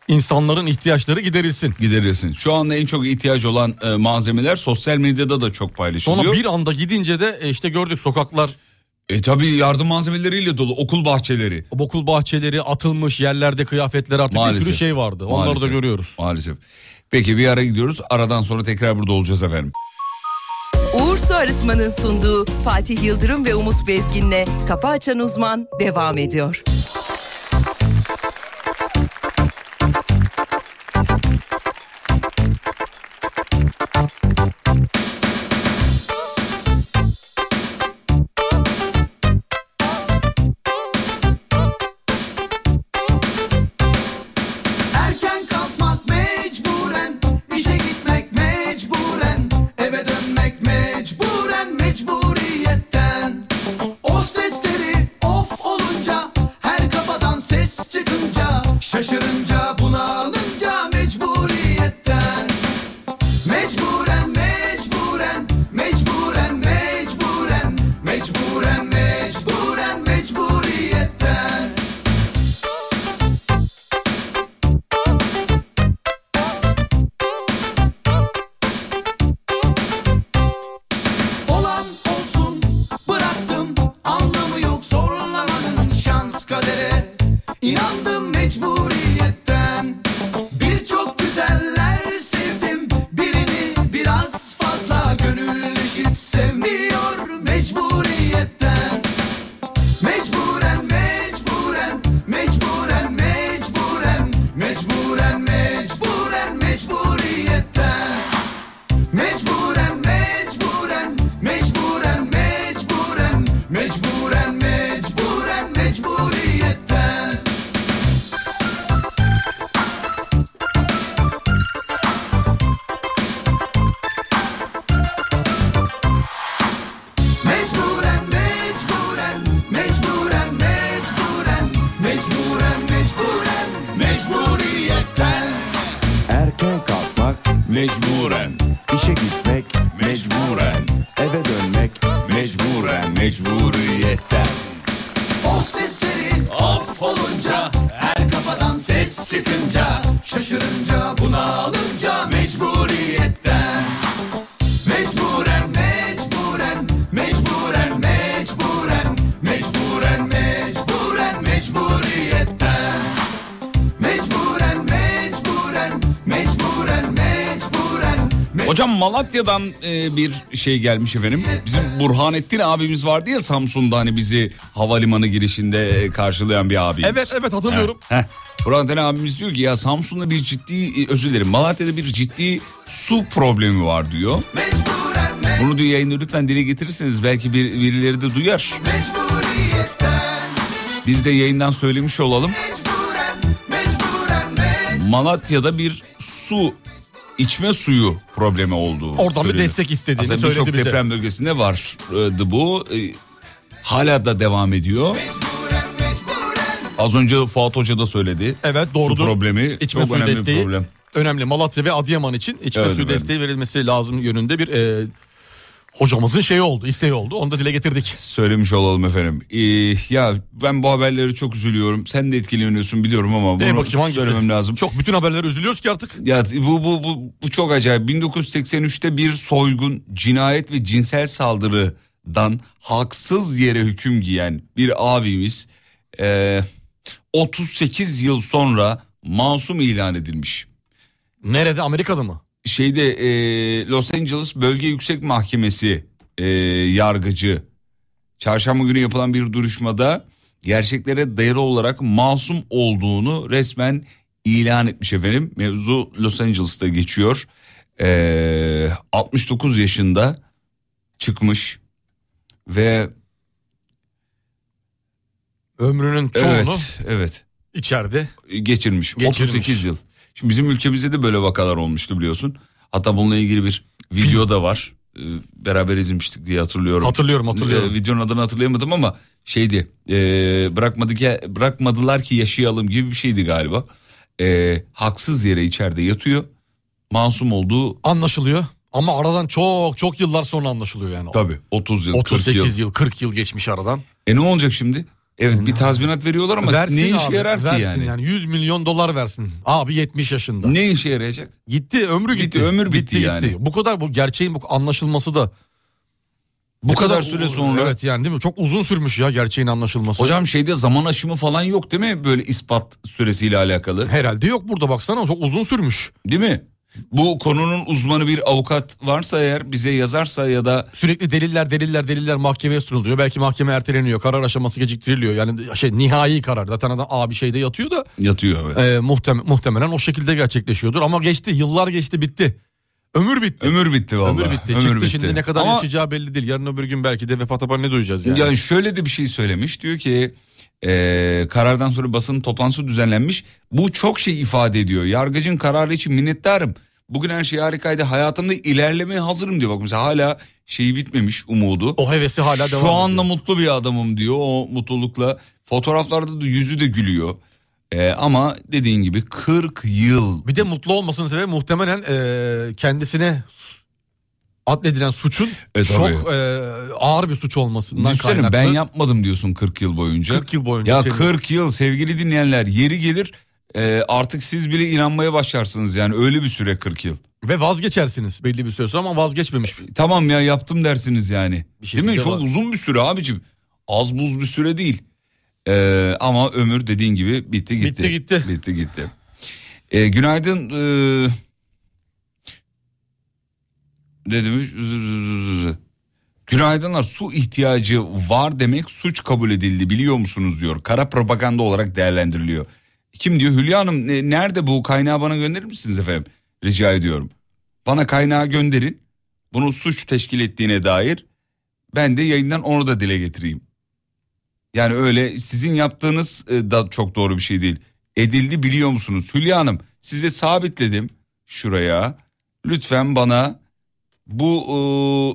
insanların ihtiyaçları giderilsin. Giderilsin. Şu anda en çok ihtiyaç olan e, malzemeler sosyal medyada da çok paylaşılıyor. Sonra bir anda gidince de e, işte gördük sokaklar E tabii yardım malzemeleriyle dolu okul bahçeleri. okul bahçeleri atılmış yerlerde kıyafetler artık bir Maalesef. sürü şey vardı. Onları Maalesef. da görüyoruz. Maalesef. Peki bir ara gidiyoruz. Aradan sonra tekrar burada olacağız efendim. Uğur Su Arıtma'nın sunduğu Fatih Yıldırım ve Umut Bezgin'le Kafa Açan Uzman devam ediyor. Malatya'dan e, bir şey gelmiş efendim. Bizim Burhanettin abimiz vardı ya Samsun'da hani bizi havalimanı girişinde e, karşılayan bir abimiz. Evet evet hatırlıyorum. Heh, heh. Burhanettin abimiz diyor ki ya Samsun'da bir ciddi e, özür dilerim Malatya'da bir ciddi su problemi var diyor. Bunu diyor yayında lütfen dile getirirseniz belki bir, birileri de duyar. Biz de yayından söylemiş olalım. Malatya'da bir su içme suyu problemi olduğu. Oradan bir söyleniyor. destek istediğini Aslında söyledi birçok bize. deprem bölgesinde vardı bu. Ee, Hala da devam ediyor. Az önce Fuat Hoca da söyledi. Evet doğrudur. Su problemi İçme çok suyu önemli desteği bir problem. önemli. Malatya ve Adıyaman için içme Evet suyu efendim. desteği verilmesi lazım yönünde bir e, hocamızın şeyi oldu, isteği oldu. Onu da dile getirdik. Söylemiş olalım efendim. Ee, ya ben bu haberleri çok üzülüyorum. Sen de etkileniyorsun biliyorum ama bunu E bakayım hangisi? söylemem lazım. Çok bütün haberlere üzülüyoruz ki artık. Ya bu, bu, bu, bu çok acayip. 1983'te bir soygun, cinayet ve cinsel saldırıdan haksız yere hüküm giyen bir abimiz e, 38 yıl sonra masum ilan edilmiş. Nerede Amerika'da mı? Şeyde e, Los Angeles Bölge Yüksek Mahkemesi e, yargıcı çarşamba günü yapılan bir duruşmada gerçeklere dayalı olarak masum olduğunu resmen ilan etmiş efendim. Mevzu Los Angeles'ta geçiyor. E, 69 yaşında çıkmış ve Ömrünün çoğunu evet evet içeride. geçirmiş. Geçirmiş. 38 yıl. Şimdi bizim ülkemizde de böyle vakalar olmuştu biliyorsun. Hatta bununla ilgili bir video da var. Ee, Beraber izlemiştik diye hatırlıyorum. Hatırlıyorum, hatırlıyorum. Ee, videonun adını hatırlayamadım ama şeydi. E, bırakmadı ki, bırakmadılar ki yaşayalım gibi bir şeydi galiba. Ee, haksız yere içeride yatıyor. Masum olduğu Anlaşılıyor. Ama aradan çok çok yıllar sonra anlaşılıyor yani. tabii 30 yıl 38 40 yıl. yıl 40 yıl geçmiş aradan. E ne olacak şimdi? Evet bir tazminat veriyorlar ama versin ne işe abi, yarar ki versin yani? 100 milyon dolar versin. Abi 70 yaşında. Ne işe yarayacak? Gitti ömrü gitti. Bitti, ömür bitti yani. Bu kadar bu gerçeğin bu anlaşılması da Bu ne kadar süre sonra. Evet yani değil mi? Çok uzun sürmüş ya gerçeğin anlaşılması. Hocam şeyde zaman aşımı falan yok değil mi böyle ispat süresiyle alakalı? Herhalde yok burada baksana çok uzun sürmüş. Değil mi? Bu konunun uzmanı bir avukat varsa eğer bize yazarsa ya da Sürekli deliller deliller deliller mahkemeye sunuluyor. Belki mahkeme erteleniyor. Karar aşaması geciktiriliyor. Yani şey nihai karar. Zaten adam A bir şeyde yatıyor da yatıyor evet. e, muhtem- muhtemelen o şekilde gerçekleşiyordur. Ama geçti yıllar geçti bitti. Ömür bitti. Ömür bitti vallahi. Ömür bitti. Ömür Çıktı bitti. şimdi ne kadar Ama- yaşayacağı belli değil. Yarın öbür gün belki de vefat haber ne duyacağız yani. Yani şöyle de bir şey söylemiş diyor ki e, karardan sonra basın toplantısı düzenlenmiş. Bu çok şey ifade ediyor. Yargıcın kararı için minnettarım. Bugün her şey harikaydı. Hayatımda ilerlemeye hazırım diyor. Bak mesela hala şeyi bitmemiş umudu. O hevesi hala devam Şu ediyor. anda mutlu bir adamım diyor o mutlulukla. Fotoğraflarda da yüzü de gülüyor. E, ama dediğin gibi 40 yıl. Bir de mutlu olmasının sebebi muhtemelen e, kendisine adledilen suçun E, çok e, ağır bir suç olmasından Düşünsene kaynaklı. ben yapmadım diyorsun 40 yıl boyunca. 40 yıl boyunca Ya senin- 40 yıl sevgili dinleyenler yeri gelir e, artık siz bile inanmaya başlarsınız yani öyle bir süre 40 yıl. Ve vazgeçersiniz belli bir süre sonra ama vazgeçmemiş. Tamam ya yaptım dersiniz yani. Değil mi? şekilde Çok var. uzun bir süre abicim. Az buz bir süre değil. E, ama ömür dediğin gibi bitti gitti. Bitti gitti. Bitti gitti. E, günaydın. E, ne demiş? Günaydınlar su ihtiyacı var demek suç kabul edildi biliyor musunuz diyor. Kara propaganda olarak değerlendiriliyor. Kim diyor Hülya Hanım ne- nerede bu kaynağı bana gönderir misiniz efendim? Rica ediyorum. Bana kaynağı gönderin. Bunu suç teşkil ettiğine dair ben de yayından onu da dile getireyim. Yani öyle sizin yaptığınız e, da çok doğru bir şey değil. Edildi biliyor musunuz? Hülya Hanım size sabitledim şuraya. Lütfen bana bu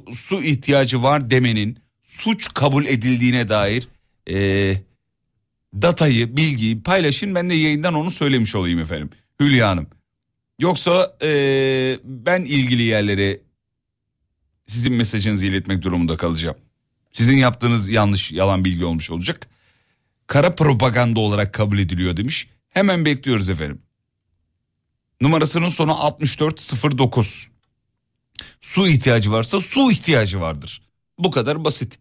e, su ihtiyacı var demenin suç kabul edildiğine dair e, datayı, bilgiyi paylaşın. Ben de yayından onu söylemiş olayım efendim. Hülya Hanım. Yoksa e, ben ilgili yerlere sizin mesajınızı iletmek durumunda kalacağım. Sizin yaptığınız yanlış yalan bilgi olmuş olacak. Kara propaganda olarak kabul ediliyor demiş. Hemen bekliyoruz efendim. Numarasının sonu 6409. Su ihtiyacı varsa su ihtiyacı vardır. Bu kadar basit.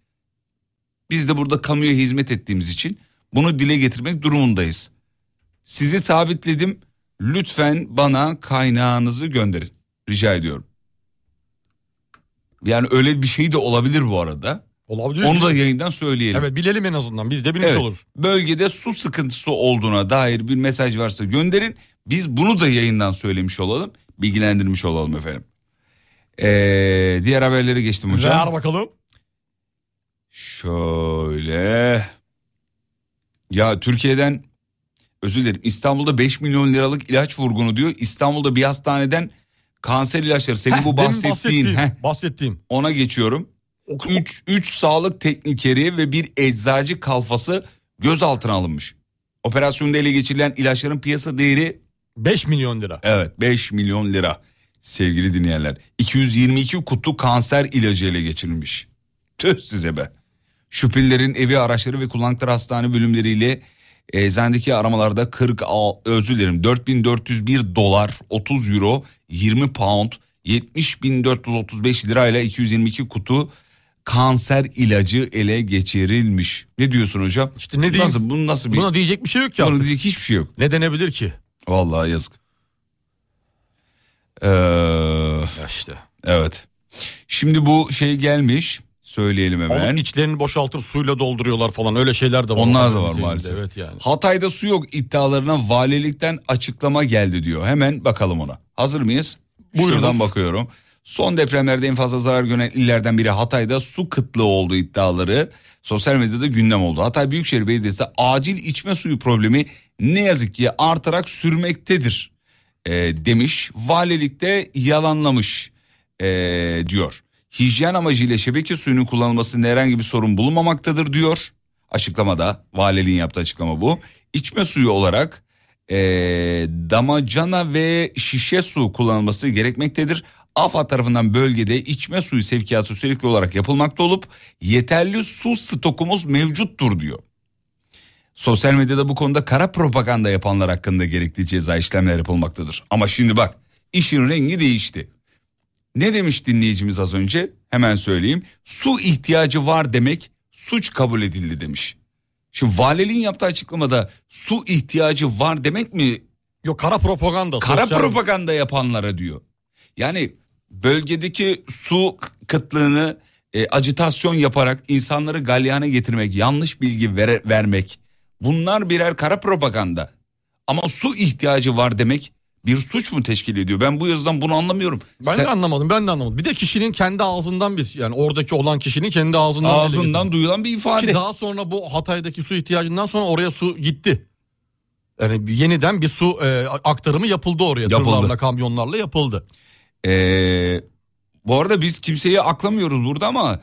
Biz de burada kamuya hizmet ettiğimiz için bunu dile getirmek durumundayız. Sizi sabitledim. Lütfen bana kaynağınızı gönderin. Rica ediyorum. Yani öyle bir şey de olabilir bu arada. Olabilir. Onu da yayından söyleyelim. Evet bilelim en azından biz de bilmiş Evet, oluruz. Bölgede su sıkıntısı olduğuna dair bir mesaj varsa gönderin. Biz bunu da yayından söylemiş olalım. Bilgilendirmiş olalım efendim. Ee, diğer haberlere geçtim hocam. Ver bakalım. Şöyle. Ya Türkiye'den özür dilerim İstanbul'da 5 milyon liralık ilaç vurgunu diyor. İstanbul'da bir hastaneden kanser ilaçları senin Heh, bu demin bahsettiğin bahsettiğim, heh, bahsettiğim. ona geçiyorum. 3 3 sağlık teknikeri ve bir eczacı kalfası gözaltına alınmış. Operasyonda ele geçirilen ilaçların piyasa değeri 5 milyon lira. Evet 5 milyon lira sevgili dinleyenler. 222 kutu kanser ilacı ele geçirilmiş. Tüh size be. Şüphelilerin evi araçları ve kullandıkları hastane bölümleriyle eczanedeki aramalarda 40 al- özür dilerim 4401 dolar 30 euro 20 pound 70.435 lirayla 222 kutu kanser ilacı ele geçirilmiş. Ne diyorsun hocam? İşte ne diyeyim? Nasıl, bunun nasıl bir... Buna diyecek bir şey yok ki Buna diyecek hiçbir şey yok. Ne denebilir ki? Vallahi yazık. Ee, işte. evet. Şimdi bu şey gelmiş. Söyleyelim hemen. Alıp içlerini boşaltıp suyla dolduruyorlar falan öyle şeyler de var. Onlar da var maalesef. Evet yani. Hatay'da su yok iddialarına valilikten açıklama geldi diyor. Hemen bakalım ona. Hazır mıyız? Buyurunuz. Şuradan bakıyorum. Son depremlerde en fazla zarar gören illerden biri Hatay'da su kıtlığı olduğu iddiaları sosyal medyada gündem oldu. Hatay Büyükşehir Belediyesi acil içme suyu problemi ne yazık ki artarak sürmektedir e, demiş. Valilikte yalanlamış e, diyor. Hijyen amacıyla şebeke suyunun kullanılmasında herhangi bir sorun bulunmamaktadır diyor. Açıklamada valiliğin yaptığı açıklama bu. İçme suyu olarak e, damacana ve şişe su kullanılması gerekmektedir. AFAD tarafından bölgede içme suyu sevkiyatı sürekli olarak yapılmakta olup yeterli su stokumuz mevcuttur diyor. Sosyal medyada bu konuda kara propaganda yapanlar hakkında gerekli ceza işlemler yapılmaktadır. Ama şimdi bak işin rengi değişti. Ne demiş dinleyicimiz az önce? Hemen söyleyeyim. Su ihtiyacı var demek suç kabul edildi demiş. Şimdi valiliğin yaptığı açıklamada su ihtiyacı var demek mi Yok kara propaganda. kara sosyal- propaganda yapanlara diyor. Yani bölgedeki su kıtlığını e, acitasyon yaparak insanları galyana getirmek, yanlış bilgi vere- vermek bunlar birer kara propaganda. Ama su ihtiyacı var demek bir suç mu teşkil ediyor? Ben bu yazıdan bunu anlamıyorum. Ben Sen- de anlamadım ben de anlamadım. Bir de kişinin kendi ağzından biz yani oradaki olan kişinin kendi ağzından. ağzından duyulan bir ifade. Ki daha sonra bu Hatay'daki su ihtiyacından sonra oraya su gitti. Yani yeniden bir su e, aktarımı yapıldı oraya. Yapıldı. Tırlarla kamyonlarla yapıldı. Ee, bu arada biz kimseyi aklamıyoruz burada ama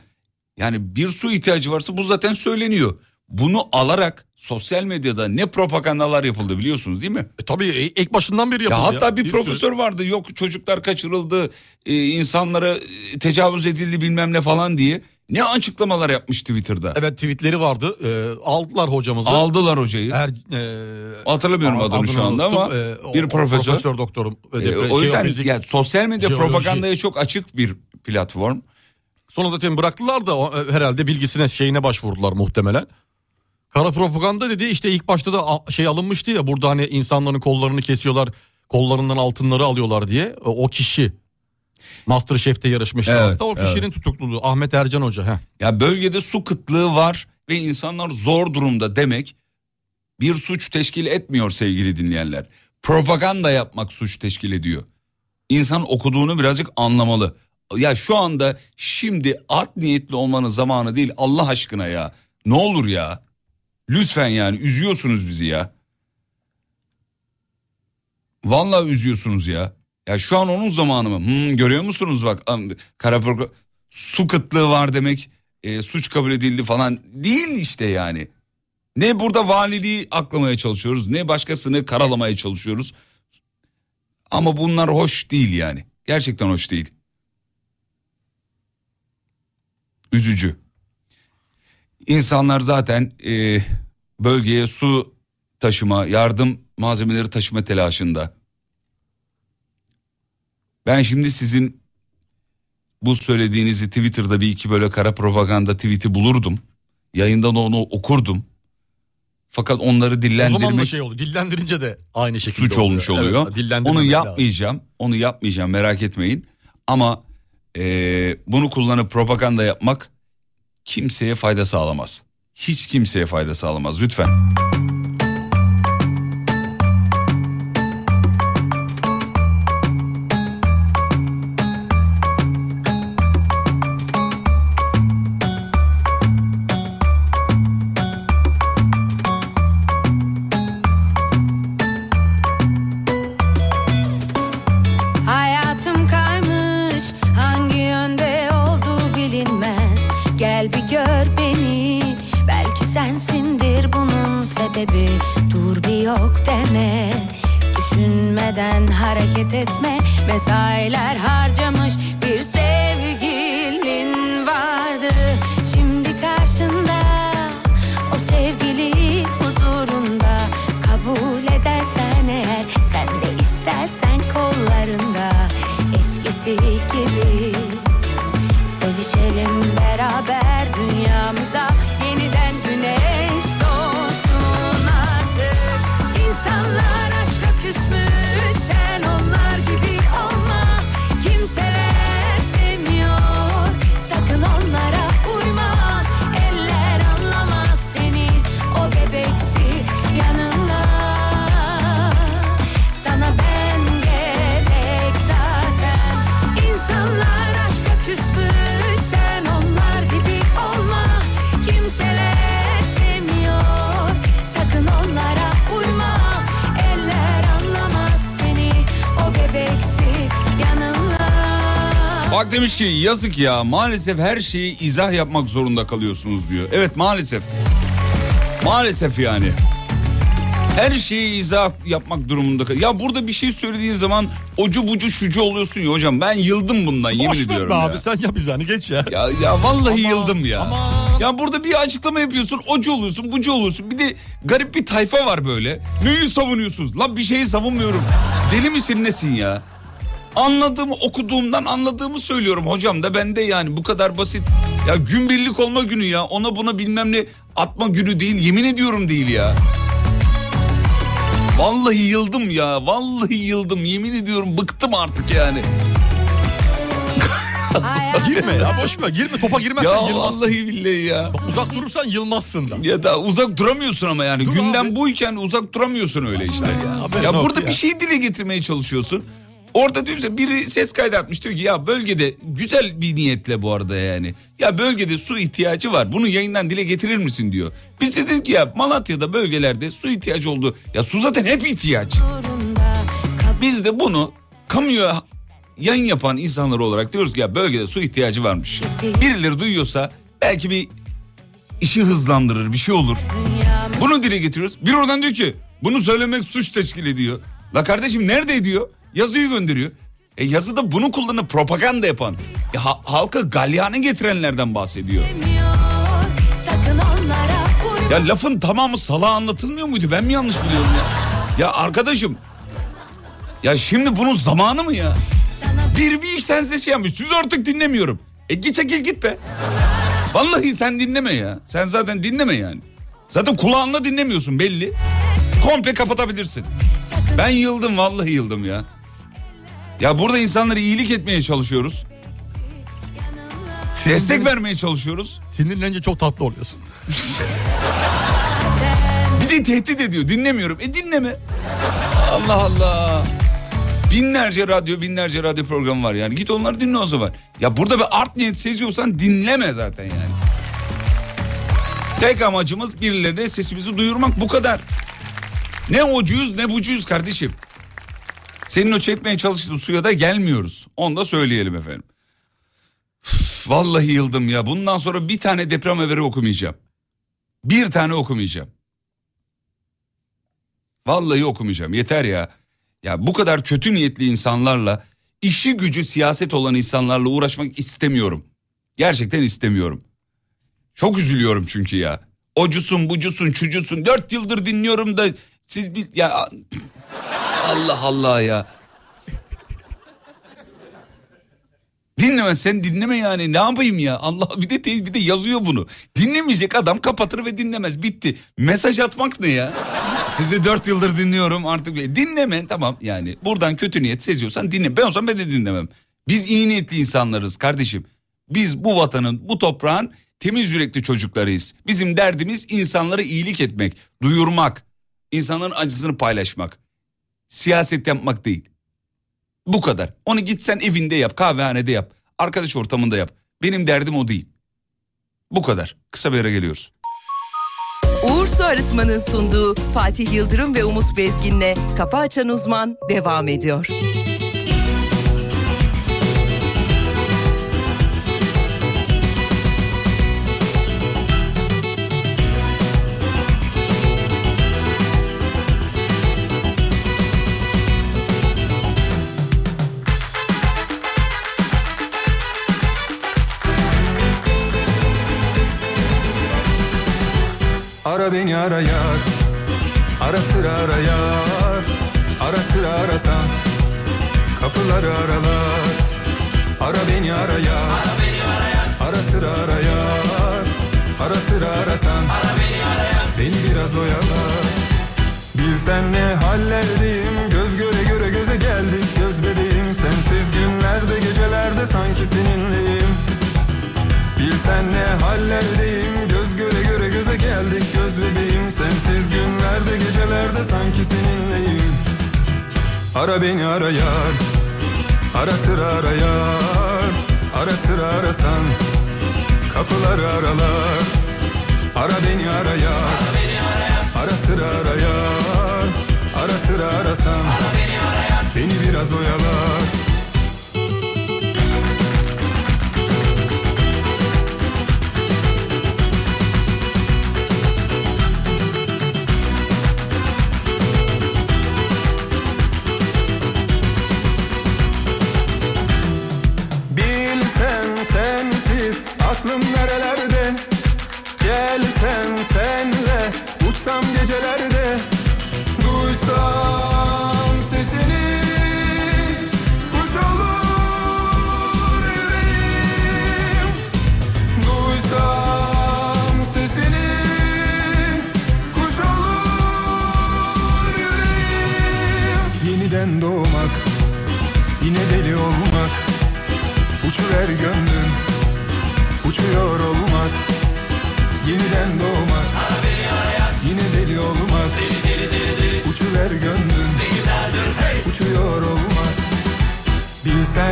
yani bir su ihtiyacı varsa bu zaten söyleniyor. Bunu alarak sosyal medyada ne propagandalar yapıldı biliyorsunuz değil mi? E, tabii e, ilk başından beri yapıldı. Ya hatta bir sürü- profesör vardı yok çocuklar kaçırıldı e, insanlara e, tecavüz edildi bilmem ne falan diye ne açıklamalar yapmış Twitter'da. Evet tweetleri vardı. E, aldılar hocamızı. Aldılar hocayı. Er, e, Hatırlamıyorum adını şu anda ama unuttum. E, o- bir profesör. Profesör doktorum. E, E, o yüzden jeofizik- yani sosyal medya jeoloji. propagandaya çok açık bir platform. Sonra zaten bıraktılar da herhalde bilgisine şeyine başvurdular muhtemelen. Kara propaganda dedi işte ilk başta da şey alınmıştı ya burada hani insanların kollarını kesiyorlar kollarından altınları alıyorlar diye o, o kişi Masterchef'te yarışmıştı. Evet, hatta o kişinin tutukluluğu Ahmet Ercan Hoca. Heh. Ya bölgede su kıtlığı var ve insanlar zor durumda demek bir suç teşkil etmiyor sevgili dinleyenler. Propaganda yapmak suç teşkil ediyor. İnsan okuduğunu birazcık anlamalı. Ya şu anda şimdi art niyetli olmanın zamanı değil Allah aşkına ya. Ne olur ya. Lütfen yani üzüyorsunuz bizi ya. Vallahi üzüyorsunuz ya. Ya şu an onun zamanı mı? Hmm, görüyor musunuz bak am- kara progra- su kıtlığı var demek e, suç kabul edildi falan değil işte yani. Ne burada valiliği aklamaya çalışıyoruz ne başkasını karalamaya çalışıyoruz. Ama bunlar hoş değil yani. Gerçekten hoş değil. üzücü. İnsanlar zaten e, bölgeye su taşıma, yardım malzemeleri taşıma telaşında. Ben şimdi sizin bu söylediğinizi Twitter'da bir iki böyle kara propaganda tweet'i bulurdum. Yayında da onu okurdum. Fakat onları O zaman da dillendirmek şey oldu. Dillendirince de aynı şekilde suç olmuş oluyor. Evet, onu lazım. yapmayacağım. Onu yapmayacağım merak etmeyin. Ama eee, bunu kullanıp propaganda yapmak kimseye fayda sağlamaz. Hiç kimseye fayda sağlamaz lütfen. Eskisi gibi Bak demiş ki yazık ya maalesef her şeyi izah yapmak zorunda kalıyorsunuz diyor. Evet maalesef. Maalesef yani. Her şeyi izah yapmak durumunda kal- Ya burada bir şey söylediğin zaman ocu bucu şucu oluyorsun ya hocam. Ben yıldım bundan yemin Boş ediyorum ya. abi sen yap izahını geç ya. Ya, ya vallahi yıldım ya. Ya burada bir açıklama yapıyorsun, ocu oluyorsun, bucu oluyorsun. Bir de garip bir tayfa var böyle. Neyi savunuyorsunuz? Lan bir şeyi savunmuyorum. Deli misin nesin ya? Anladığımı okuduğumdan anladığımı söylüyorum hocam da ben de yani bu kadar basit. Ya gün birlik olma günü ya ona buna bilmem ne atma günü değil yemin ediyorum değil ya. Vallahi yıldım ya vallahi yıldım yemin ediyorum bıktım artık yani. girme ya boş ver girme topa girmezsen Ya yılmazsın. vallahi billahi ya. Bak, uzak durursan yılmazsın da. Ya da uzak duramıyorsun ama yani. Dur Gündem abi. buyken uzak duramıyorsun öyle işte. Ya, ya burada ya. bir şey dile getirmeye çalışıyorsun. Orada diyorum biri ses kaydı atmış diyor ki ya bölgede güzel bir niyetle bu arada yani. Ya bölgede su ihtiyacı var bunu yayından dile getirir misin diyor. Biz de dedik ki ya Malatya'da bölgelerde su ihtiyacı oldu. Ya su zaten hep ihtiyaç. Biz de bunu kamuya yayın yapan insanlar olarak diyoruz ki ya bölgede su ihtiyacı varmış. Birileri duyuyorsa belki bir işi hızlandırır bir şey olur. Bunu dile getiriyoruz. Bir oradan diyor ki bunu söylemek suç teşkil ediyor. La kardeşim nerede ediyor? Yazıyı gönderiyor. E yazıda bunu kullanıp propaganda yapan, e, ha- halka galyanı getirenlerden bahsediyor. Ya lafın tamamı salağa anlatılmıyor muydu? Ben mi yanlış biliyorum ya? Ya arkadaşım. Ya şimdi bunun zamanı mı ya? Bir bir iki tanesi şey yapmış. Siz artık dinlemiyorum. E git çekil git be. Vallahi sen dinleme ya. Sen zaten dinleme yani. Zaten kulağınla dinlemiyorsun belli. Komple kapatabilirsin. Ben yıldım vallahi yıldım ya. Ya burada insanlara iyilik etmeye çalışıyoruz. Destek vermeye çalışıyoruz. Sinirlenince çok tatlı oluyorsun. [LAUGHS] Bir de tehdit ediyor dinlemiyorum. E dinleme. Allah Allah. Binlerce radyo binlerce radyo programı var yani. Git onları dinle o zaman. Ya burada bir art niyet seziyorsan dinleme zaten yani. Tek amacımız birilerine sesimizi duyurmak bu kadar. Ne ocuyuz ne bucuyuz kardeşim. Senin o çekmeye çalıştığın suya da gelmiyoruz. Onu da söyleyelim efendim. Üf, Vallahi yıldım ya. Bundan sonra bir tane deprem haberi okumayacağım. Bir tane okumayacağım. Vallahi okumayacağım. Yeter ya. Ya bu kadar kötü niyetli insanlarla, işi gücü siyaset olan insanlarla uğraşmak istemiyorum. Gerçekten istemiyorum. Çok üzülüyorum çünkü ya. Ocusun bucusun çucusun dört yıldır dinliyorum da siz bir ya Allah Allah ya. Dinleme sen dinleme yani ne yapayım ya Allah bir de bir de yazıyor bunu. Dinlemeyecek adam kapatır ve dinlemez bitti. Mesaj atmak ne ya? Sizi dört yıldır dinliyorum artık dinleme tamam yani buradan kötü niyet seziyorsan dinle. Ben olsam ben de dinlemem. Biz iyi niyetli insanlarız kardeşim. Biz bu vatanın bu toprağın temiz yürekli çocuklarıyız. Bizim derdimiz insanlara iyilik etmek, duyurmak, insanların acısını paylaşmak. Siyaset yapmak değil. Bu kadar. Onu git sen evinde yap, kahvehanede yap, arkadaş ortamında yap. Benim derdim o değil. Bu kadar. Kısa bir ara geliyoruz. Uğur Su Arıtma'nın sunduğu Fatih Yıldırım ve Umut Bezgin'le Kafa Açan Uzman devam ediyor. Ara beni ara Ara sıra ara yar. Ara sıra arasan Kapıları aralar. Ara beni ara yar. Ara beni ara Ara sıra ara yar. Ara sıra arasan Ara beni ara Beni biraz oyalar. Bilsen ne hallerdeyim Göz göre göre göze geldik. Göz bebeğim sensiz günlerde gecelerde sanki seninleyim Bilsen ne hallerdeyim Göz göre göre göze geldik. Göz bebeğim sensiz günlerde gecelerde sanki seninleyim. Ara beni ara yar. Ara sıra ara yar. Ara sıra arasan Kapıları aralar. Ara beni ara yar. Ara sıra ara yar. Ara sıra arasan Beni biraz oyalar uçsam gecelerde Duysam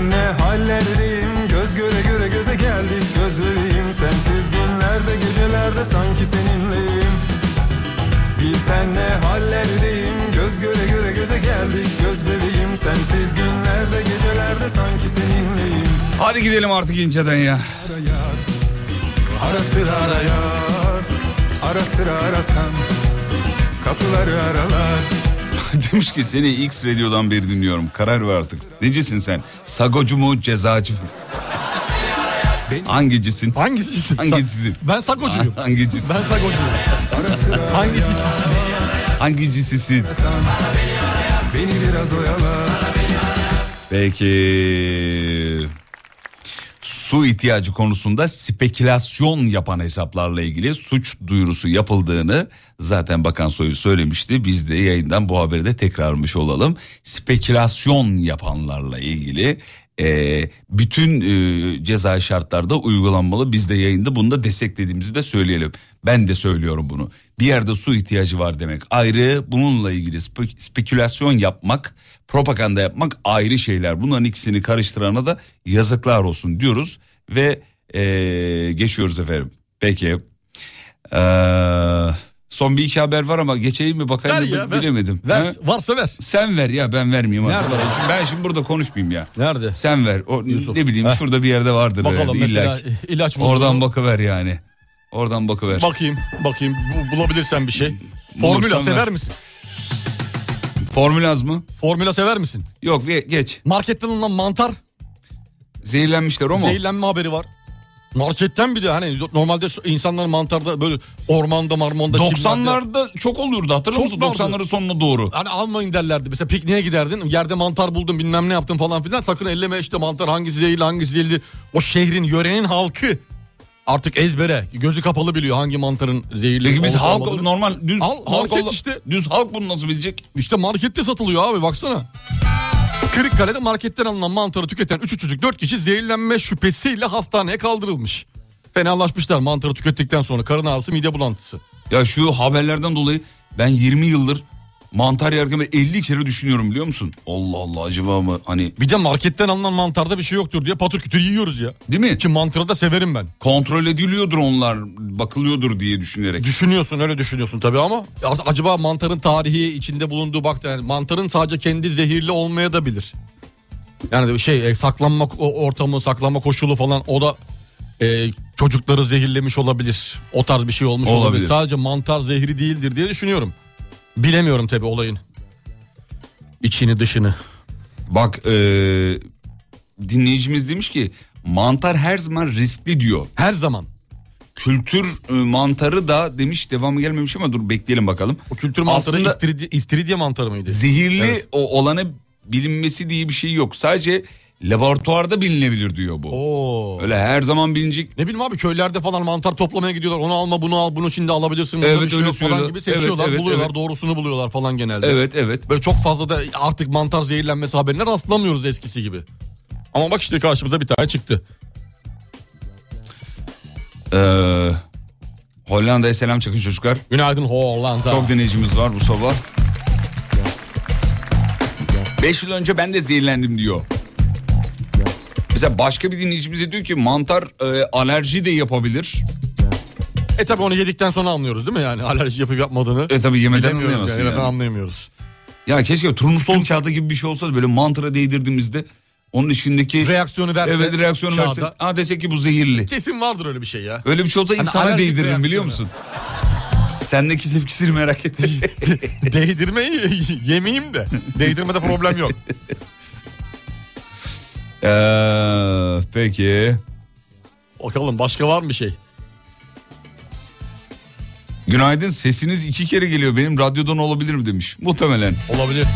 Bilsen ne hallerdeyim? Göz göre göre göze geldik. Göz bebeğim sensiz günlerde Gecelerde sanki seninleyim. Bilsen ne hallerdeyim? Göz göre göre göze geldik. Göz bebeğim sensiz günlerde Gecelerde sanki seninleyim. Hadi gidelim artık inceden ya. Ara yar, ara sıra ara yar, ara sıra arasan, kapıları aralar. [LAUGHS] Demiş ki seni X Radyo'dan beri dinliyorum. Karar ver artık. Necisin sen? Sagocu mu cezacı mı? Hangicisin? Hangisisin? Hangisisin? Ben sakocuyum. Hangicisin? Ben sakocuyum. Hangisi? Hangicisisin? Beni biraz. Peki. Su ihtiyacı konusunda spekülasyon yapan hesaplarla ilgili suç duyurusu yapıldığını zaten Bakan Soyu söylemişti. Biz de yayından bu haberi de tekrarmış olalım. Spekülasyon yapanlarla ilgili e, bütün e, ceza şartlarda uygulanmalı. Biz de yayında bunu da desteklediğimizi de söyleyelim. Ben de söylüyorum bunu. Bir yerde su ihtiyacı var demek ayrı. Bununla ilgili spe- spekülasyon yapmak, propaganda yapmak ayrı şeyler. Bunların ikisini karıştırana da yazıklar olsun diyoruz ve e, geçiyoruz efendim. Peki. Ee, son bir iki haber var ama geçeyim mi bakayım Ver mı ya, ver. bilemedim. Ver, Ha? varsa ver. Sen ver ya ben vermeyeyim. Nerede? Ben şimdi burada konuşmayayım ya. Nerede? Sen ver. O, Yusuf. ne bileyim Heh. şurada bir yerde vardır. Bakalım herhalde, mesela illa ki. ilaç buldu. Oradan bakıver yani. Oradan bakıver. Bakayım, bakayım. Bu- Bulabilirsen bir şey. Formüla Bulursan sever ver. misin? Formülaz mı? Formüla sever misin? Yok ge- geç. Marketten alınan mantar Zehirlenmişler o mu? zehirlenme haberi var. Marketten bir de hani normalde insanlar mantarda böyle ormanda marmonda çimlerde- 90'larda çok olurdu hatırlıyor musun? vardı. 90'ların sonuna doğru. Hani almayın derlerdi. Mesela pikniğe giderdin. Yerde mantar buldun bilmem ne yaptın falan filan. Sakın elleme işte mantar hangisi zehirli hangisi zehirli. O şehrin yörenin halkı artık ezbere gözü kapalı biliyor hangi mantarın zehirli Peki biz halk olmadığını. normal düz Al, halk market işte. düz halk bunu nasıl bilecek? İşte markette satılıyor abi baksana. Kırıkkale'de marketten alınan mantarı tüketen 3 çocuk 4 kişi zehirlenme şüphesiyle hastaneye kaldırılmış. Fenalaşmışlar mantarı tükettikten sonra karın ağrısı mide bulantısı. Ya şu haberlerden dolayı ben 20 yıldır mantar yerken böyle 50 kere düşünüyorum biliyor musun? Allah Allah acaba mı hani Bir de marketten alınan mantarda bir şey yoktur diye patır kütür yiyoruz ya. değil mi? Ki mantarı da severim ben. Kontrol ediliyordur onlar bakılıyordur diye düşünerek. Düşünüyorsun öyle düşünüyorsun tabii ama acaba mantarın tarihi içinde bulunduğu bak yani mantarın sadece kendi zehirli olmaya da bilir. Yani şey e, saklanma ortamı saklanma koşulu falan o da e, çocukları zehirlemiş olabilir. O tarz bir şey olmuş olabilir. Olabilir. Sadece mantar zehri değildir diye düşünüyorum. Bilemiyorum tabii olayın. İçini dışını. Bak eee, dinleyicimiz demiş ki mantar her zaman riskli diyor. Her zaman. Kültür e, mantarı da demiş devamı gelmemiş ama dur bekleyelim bakalım. O kültür mantarı Aslında- istiridye, istiridye mantarı mıydı? Zehirli Evet. o olanı bilinmesi diye bir şey yok. Sadece laboratuvarda bilinebilir diyor bu. Oo. Öyle her zaman bilinecek. Ne bileyim abi köylerde falan mantar toplamaya gidiyorlar. Onu alma bunu al bunu şimdi alabilirsin. Evet, şey öyle yok falan gibi seçiyorlar Evet, evet, buluyorlar. evet. Doğrusunu buluyorlar falan genelde. Evet evet. Böyle çok fazla da artık mantar zehirlenmesi haberine rastlamıyoruz eskisi gibi. Ama bak işte karşımıza bir tane çıktı. Ee, Hollanda'ya selam çakın çocuklar. Günaydın Hollanda. Çok dinleyicimiz var bu sabah. 5 yıl önce ben de zehirlendim diyor. Mesela başka bir dinleyicimiz de diyor ki mantar e, alerji de yapabilir. E tabi onu yedikten sonra anlıyoruz değil mi yani alerji yapıp yapmadığını. E tabi yemeden anlayamazsın yani, yani. anlayamıyoruz. Ya keşke turnusol kağıdı gibi bir şey olsa böyle mantara değdirdiğimizde onun içindeki Reaksiyonu verse. evet reaksiyonu kağıda. verse. Ha desek ki bu zehirli. Kesin vardır öyle bir şey ya. Öyle bir şey olsa Hani insana değdiririm biliyor musun? Sendeki tepkisini merak [LAUGHS] ettim. Değdirmeyi yemeyeyim de. Değdirmede problem yok. [LAUGHS] Ee, peki. Bakalım başka var mı bir şey? Günaydın sesiniz iki kere geliyor benim radyodan olabilir mi demiş. Muhtemelen. Olabilir.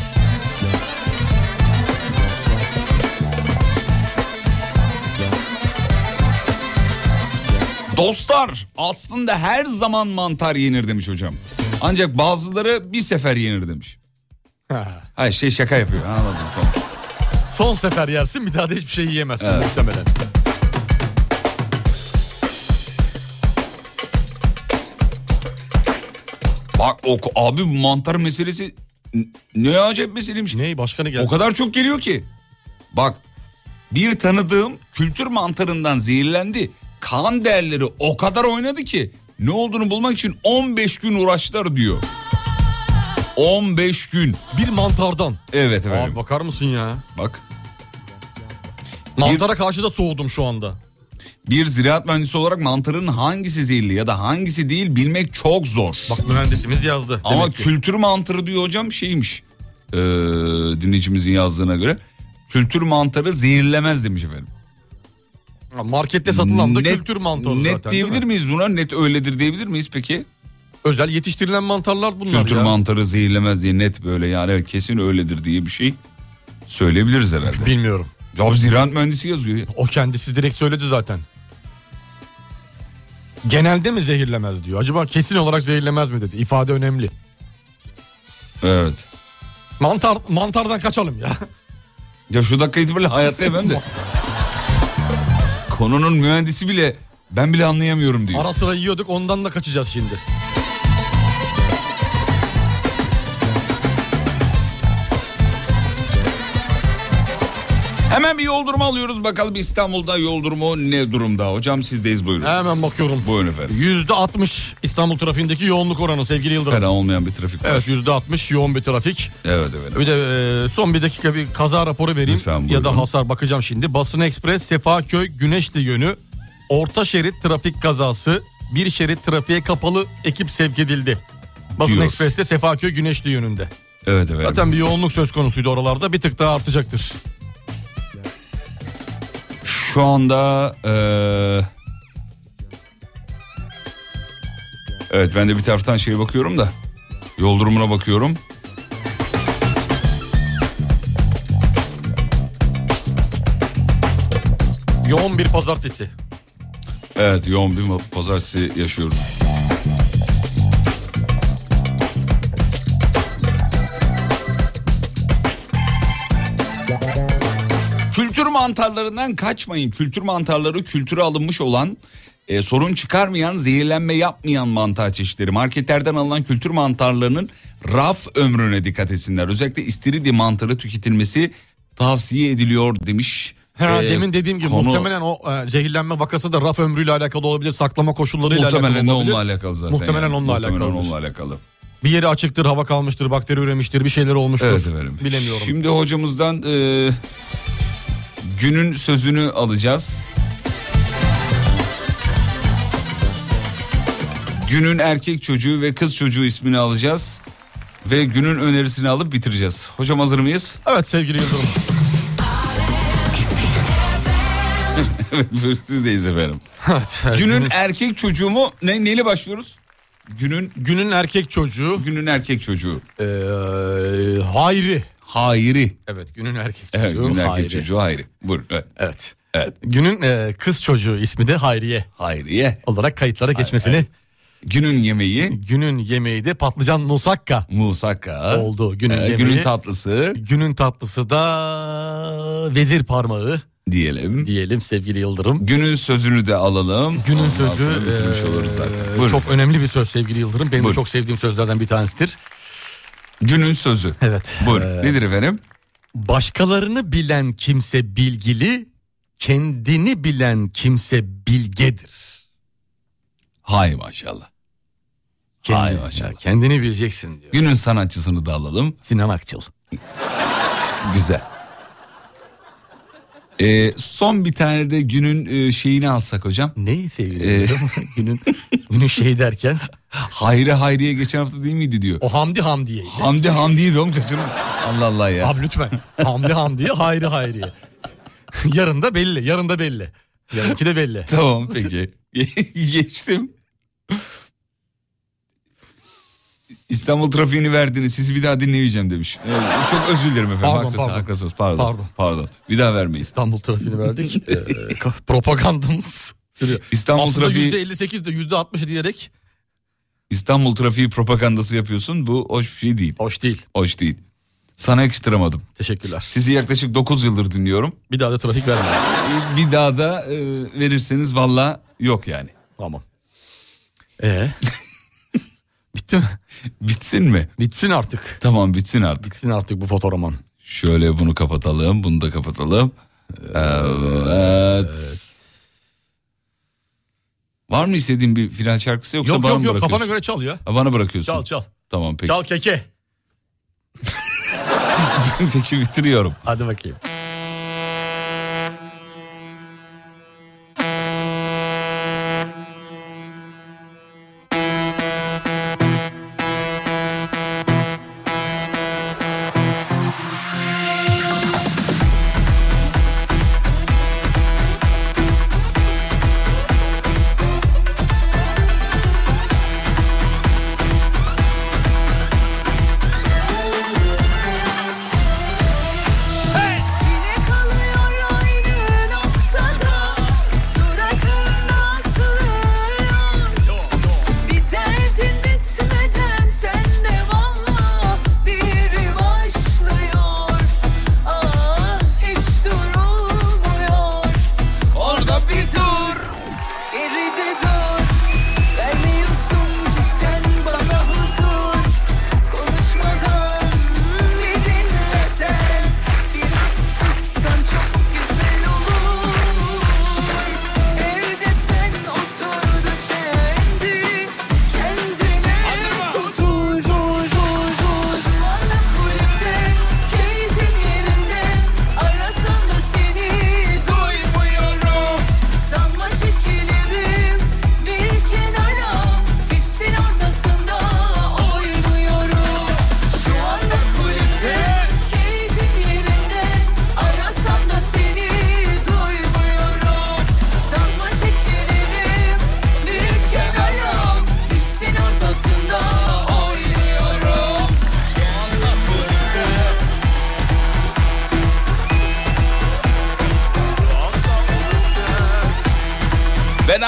Dostlar aslında her zaman mantar yenir demiş hocam. Ancak bazıları bir sefer yenir demiş. Ha. Hayır şey şaka yapıyor anladım tamam. Son sefer yersin bir daha da hiçbir şey yiyemezsin Evet. muhtemelen. Bak o, abi bu mantar meselesi ne acayip meseleymiş. Ney başka ne geldi? O kadar çok geliyor ki. Bak bir tanıdığım kültür mantarından zehirlendi. Kan değerleri o kadar oynadı ki ne olduğunu bulmak için 15 gün uğraştılar diyor. 15 gün. Bir mantardan. Evet efendim. Abi bakar mısın ya? Bak Mantara karşı da soğudum şu anda. bir ziraat mühendisi olarak mantarın hangisi zehirli ya da hangisi değil bilmek çok zor. Bak mühendisimiz yazdı. Ama ki. kültür mantarı diyor hocam şeymiş. Ee, dinleyicimizin yazdığına göre. Kültür mantarı zehirlemez demiş efendim. Markette satılan da Net- kültür mantarı Net zaten değil diyebilir mi? miyiz buna? Net öyledir diyebilir miyiz peki? Özel yetiştirilen mantarlar bunlar Kültür ya. mantarı zehirlemez diye net böyle yani evet kesin öyledir diye bir şey söyleyebiliriz herhalde. Bilmiyorum. Ya ziraat mühendisi yazıyor. ya. O kendisi direkt söyledi zaten. Genelde mi zehirlemez diyor. Acaba kesin olarak zehirlemez mi dedi. İfade önemli. Evet. Mantar mantardan kaçalım ya. Ya şu dakika itibariyle hayatta ben de. [LAUGHS] Konunun mühendisi bile ben bile anlayamıyorum diyor. Ara sıra yiyorduk ondan da kaçacağız şimdi. Hemen bir yol durumu alıyoruz bakalım İstanbul'da yol durumu ne durumda? Hocam sizdeyiz buyurun. Hemen bakıyorum. Buyurun efendim. Yüzde 60 İstanbul trafiğindeki yoğunluk oranı sevgili Yıldırım. Fena olmayan bir trafik var. Evet yüzde 60 yoğun bir trafik. Evet evet. Bir de e, son bir dakika bir kaza raporu vereyim. Lütfen, ya buyurun. da hasar bakacağım şimdi. Basın Ekspres Sefaköy Güneşli yönü orta şerit trafik kazası. Bir şerit trafiğe kapalı ekip sevk edildi. Basın Diyor. Ekspres'te Sefaköy Güneşli yönünde. Evet evet. Zaten bir yoğunluk söz konusuydu oralarda bir tık daha artacaktır. Şu anda ee... Evet ben de bir taraftan şeye bakıyorum da yol durumuna bakıyorum. Yoğun bir pazartesi. Evet yoğun bir pazartesi yaşıyoruz. Mantarlarından kaçmayın. Kültür mantarları kültüre alınmış olan e, sorun çıkarmayan, zehirlenme yapmayan mantar çeşitleri. Marketlerden alınan kültür mantarlarının raf ömrüne dikkat etsinler. Özellikle istiridye mantarı tüketilmesi tavsiye ediliyor demiş. Ha, E, demin dediğim gibi konu- muhtemelen o e, zehirlenme vakası da raf ömrüyle alakalı olabilir, saklama koşullarıyla Muhtemelen alakalı olabilir. onunla alakalı zaten. Muhtemelen yani. onunla Muhtemelen alakalı. onunla alakalı. Bir yeri açıktır, hava kalmıştır, bakteri üremiştir, bir şeyler olmuştur. Evet efendim. Bilemiyorum. Şimdi hocamızdan e, günün sözünü alacağız. Günün erkek çocuğu ve kız çocuğu ismini alacağız. Ve günün önerisini alıp bitireceğiz. Hocam hazır mıyız? Evet sevgili Yıldırım. [LAUGHS] evet sizdeyiz efendim. Evet, evet. Günün erkek çocuğu mu? Ne, neyle başlıyoruz? Günün Günün erkek çocuğu. günün erkek çocuğu. Ee, Hayri. Hayri. Evet günün erkek Evet, çocuğu günün erkek Hayri. çocuğu Hayri. Buyurun. Evet. Evet. Evet. Günün e, kız çocuğu ismi de Hayriye Hayriye. olarak kayıtlara geçmesini. Günün yemeği Günün yemeği de patlıcan musakka musakka. oldu. Günün Ee, yemeği. günün tatlısı Günün tatlısı da vezir parmağı diyelim. diyelim sevgili Yıldırım. Günün sözünü de alalım. Günün Ondan sözü bitirmiş e, oluruz zaten. Buyurun. çok önemli bir söz sevgili Yıldırım. Benim Buyurun. çok sevdiğim sözlerden bir tanesidir. Günün sözü. Evet. Buyurun. Ee, Nedir efendim? Başkalarını bilen kimse bilgili, kendini bilen kimse bilgedir. Hay maşallah. Kendi, Hay maşallah. ya kendini bileceksin diyor. Günün sanatçısını da alalım. Sinan Akçıl. Güzel. Ee, son bir tane de günün e, şeyini alsak hocam. Neyi sevgili Ee, [LAUGHS] günün, günün şey derken Hayri Hayriye geçen hafta değil miydi diyor. o Hamdi Hamdiye'ydi. Hamdi Hamdi'ydi oğlum kaçırma. Allah Allah ya. Abi lütfen. Hamdi Hamdiye, Hayri Hayriye. yarın da belli, yarın da belli. Yarınki de belli. Tamam peki. [LAUGHS] Geçtim. İstanbul trafiğini verdiniz sizi bir daha dinlemeyeceğim demiş. Evet, çok özür dilerim efendim. Pardon, Haklısın, pardon. haklısınız. Pardon, pardon. Pardon. Bir daha vermeyiz. İstanbul trafiğini verdik. [LAUGHS] Ee, propagandamız sürüyor. İstanbul Aslında trafiği %58 de %60 diyerek İstanbul trafiği propagandası yapıyorsun. Bu hoş bir şey değil. hoş değil. Hoş değil. Sana yakıştıramadım. Teşekkürler. Sizi yaklaşık 9 yıldır dinliyorum. Bir daha da trafik verme. Ee, Bir daha da e, verirseniz valla yok yani. Tamam. Ee? Bitti mi? [LAUGHS] Bitsin mi? Bitsin artık. Tamam bitsin artık. Bitsin artık bu fotoroman. Şöyle bunu kapatalım. Bunu da kapatalım. Evet. Var mı istediğin bir final şarkısı yoksa Yok bana yok mı yok bırakıyorsun? kafana göre çal ya. Ha, bana bırakıyorsun. Çal çal. Tamam peki. Çal keke. [LAUGHS] peki bitiriyorum. Hadi bakayım.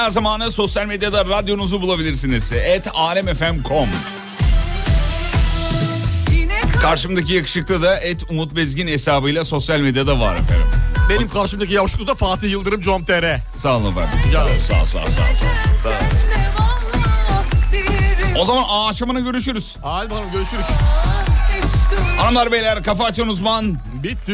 Ve daha zamanı sosyal medyada radyonuzu bulabilirsiniz. Et alemfm.com Karşımdaki yakışıklı da et Umut Bezgin hesabıyla sosyal medyada var efendim. Benim karşımdaki yavşuklu da Fatih Yıldırım com.tr. Sağ olun efendim. Ya. Sağ ol, sağ ol, sağ ol, sağ. Sağ. O zaman akşamına görüşürüz. Hadi bakalım görüşürüz. Hanımlar beyler kafa açan uzman. Bitti.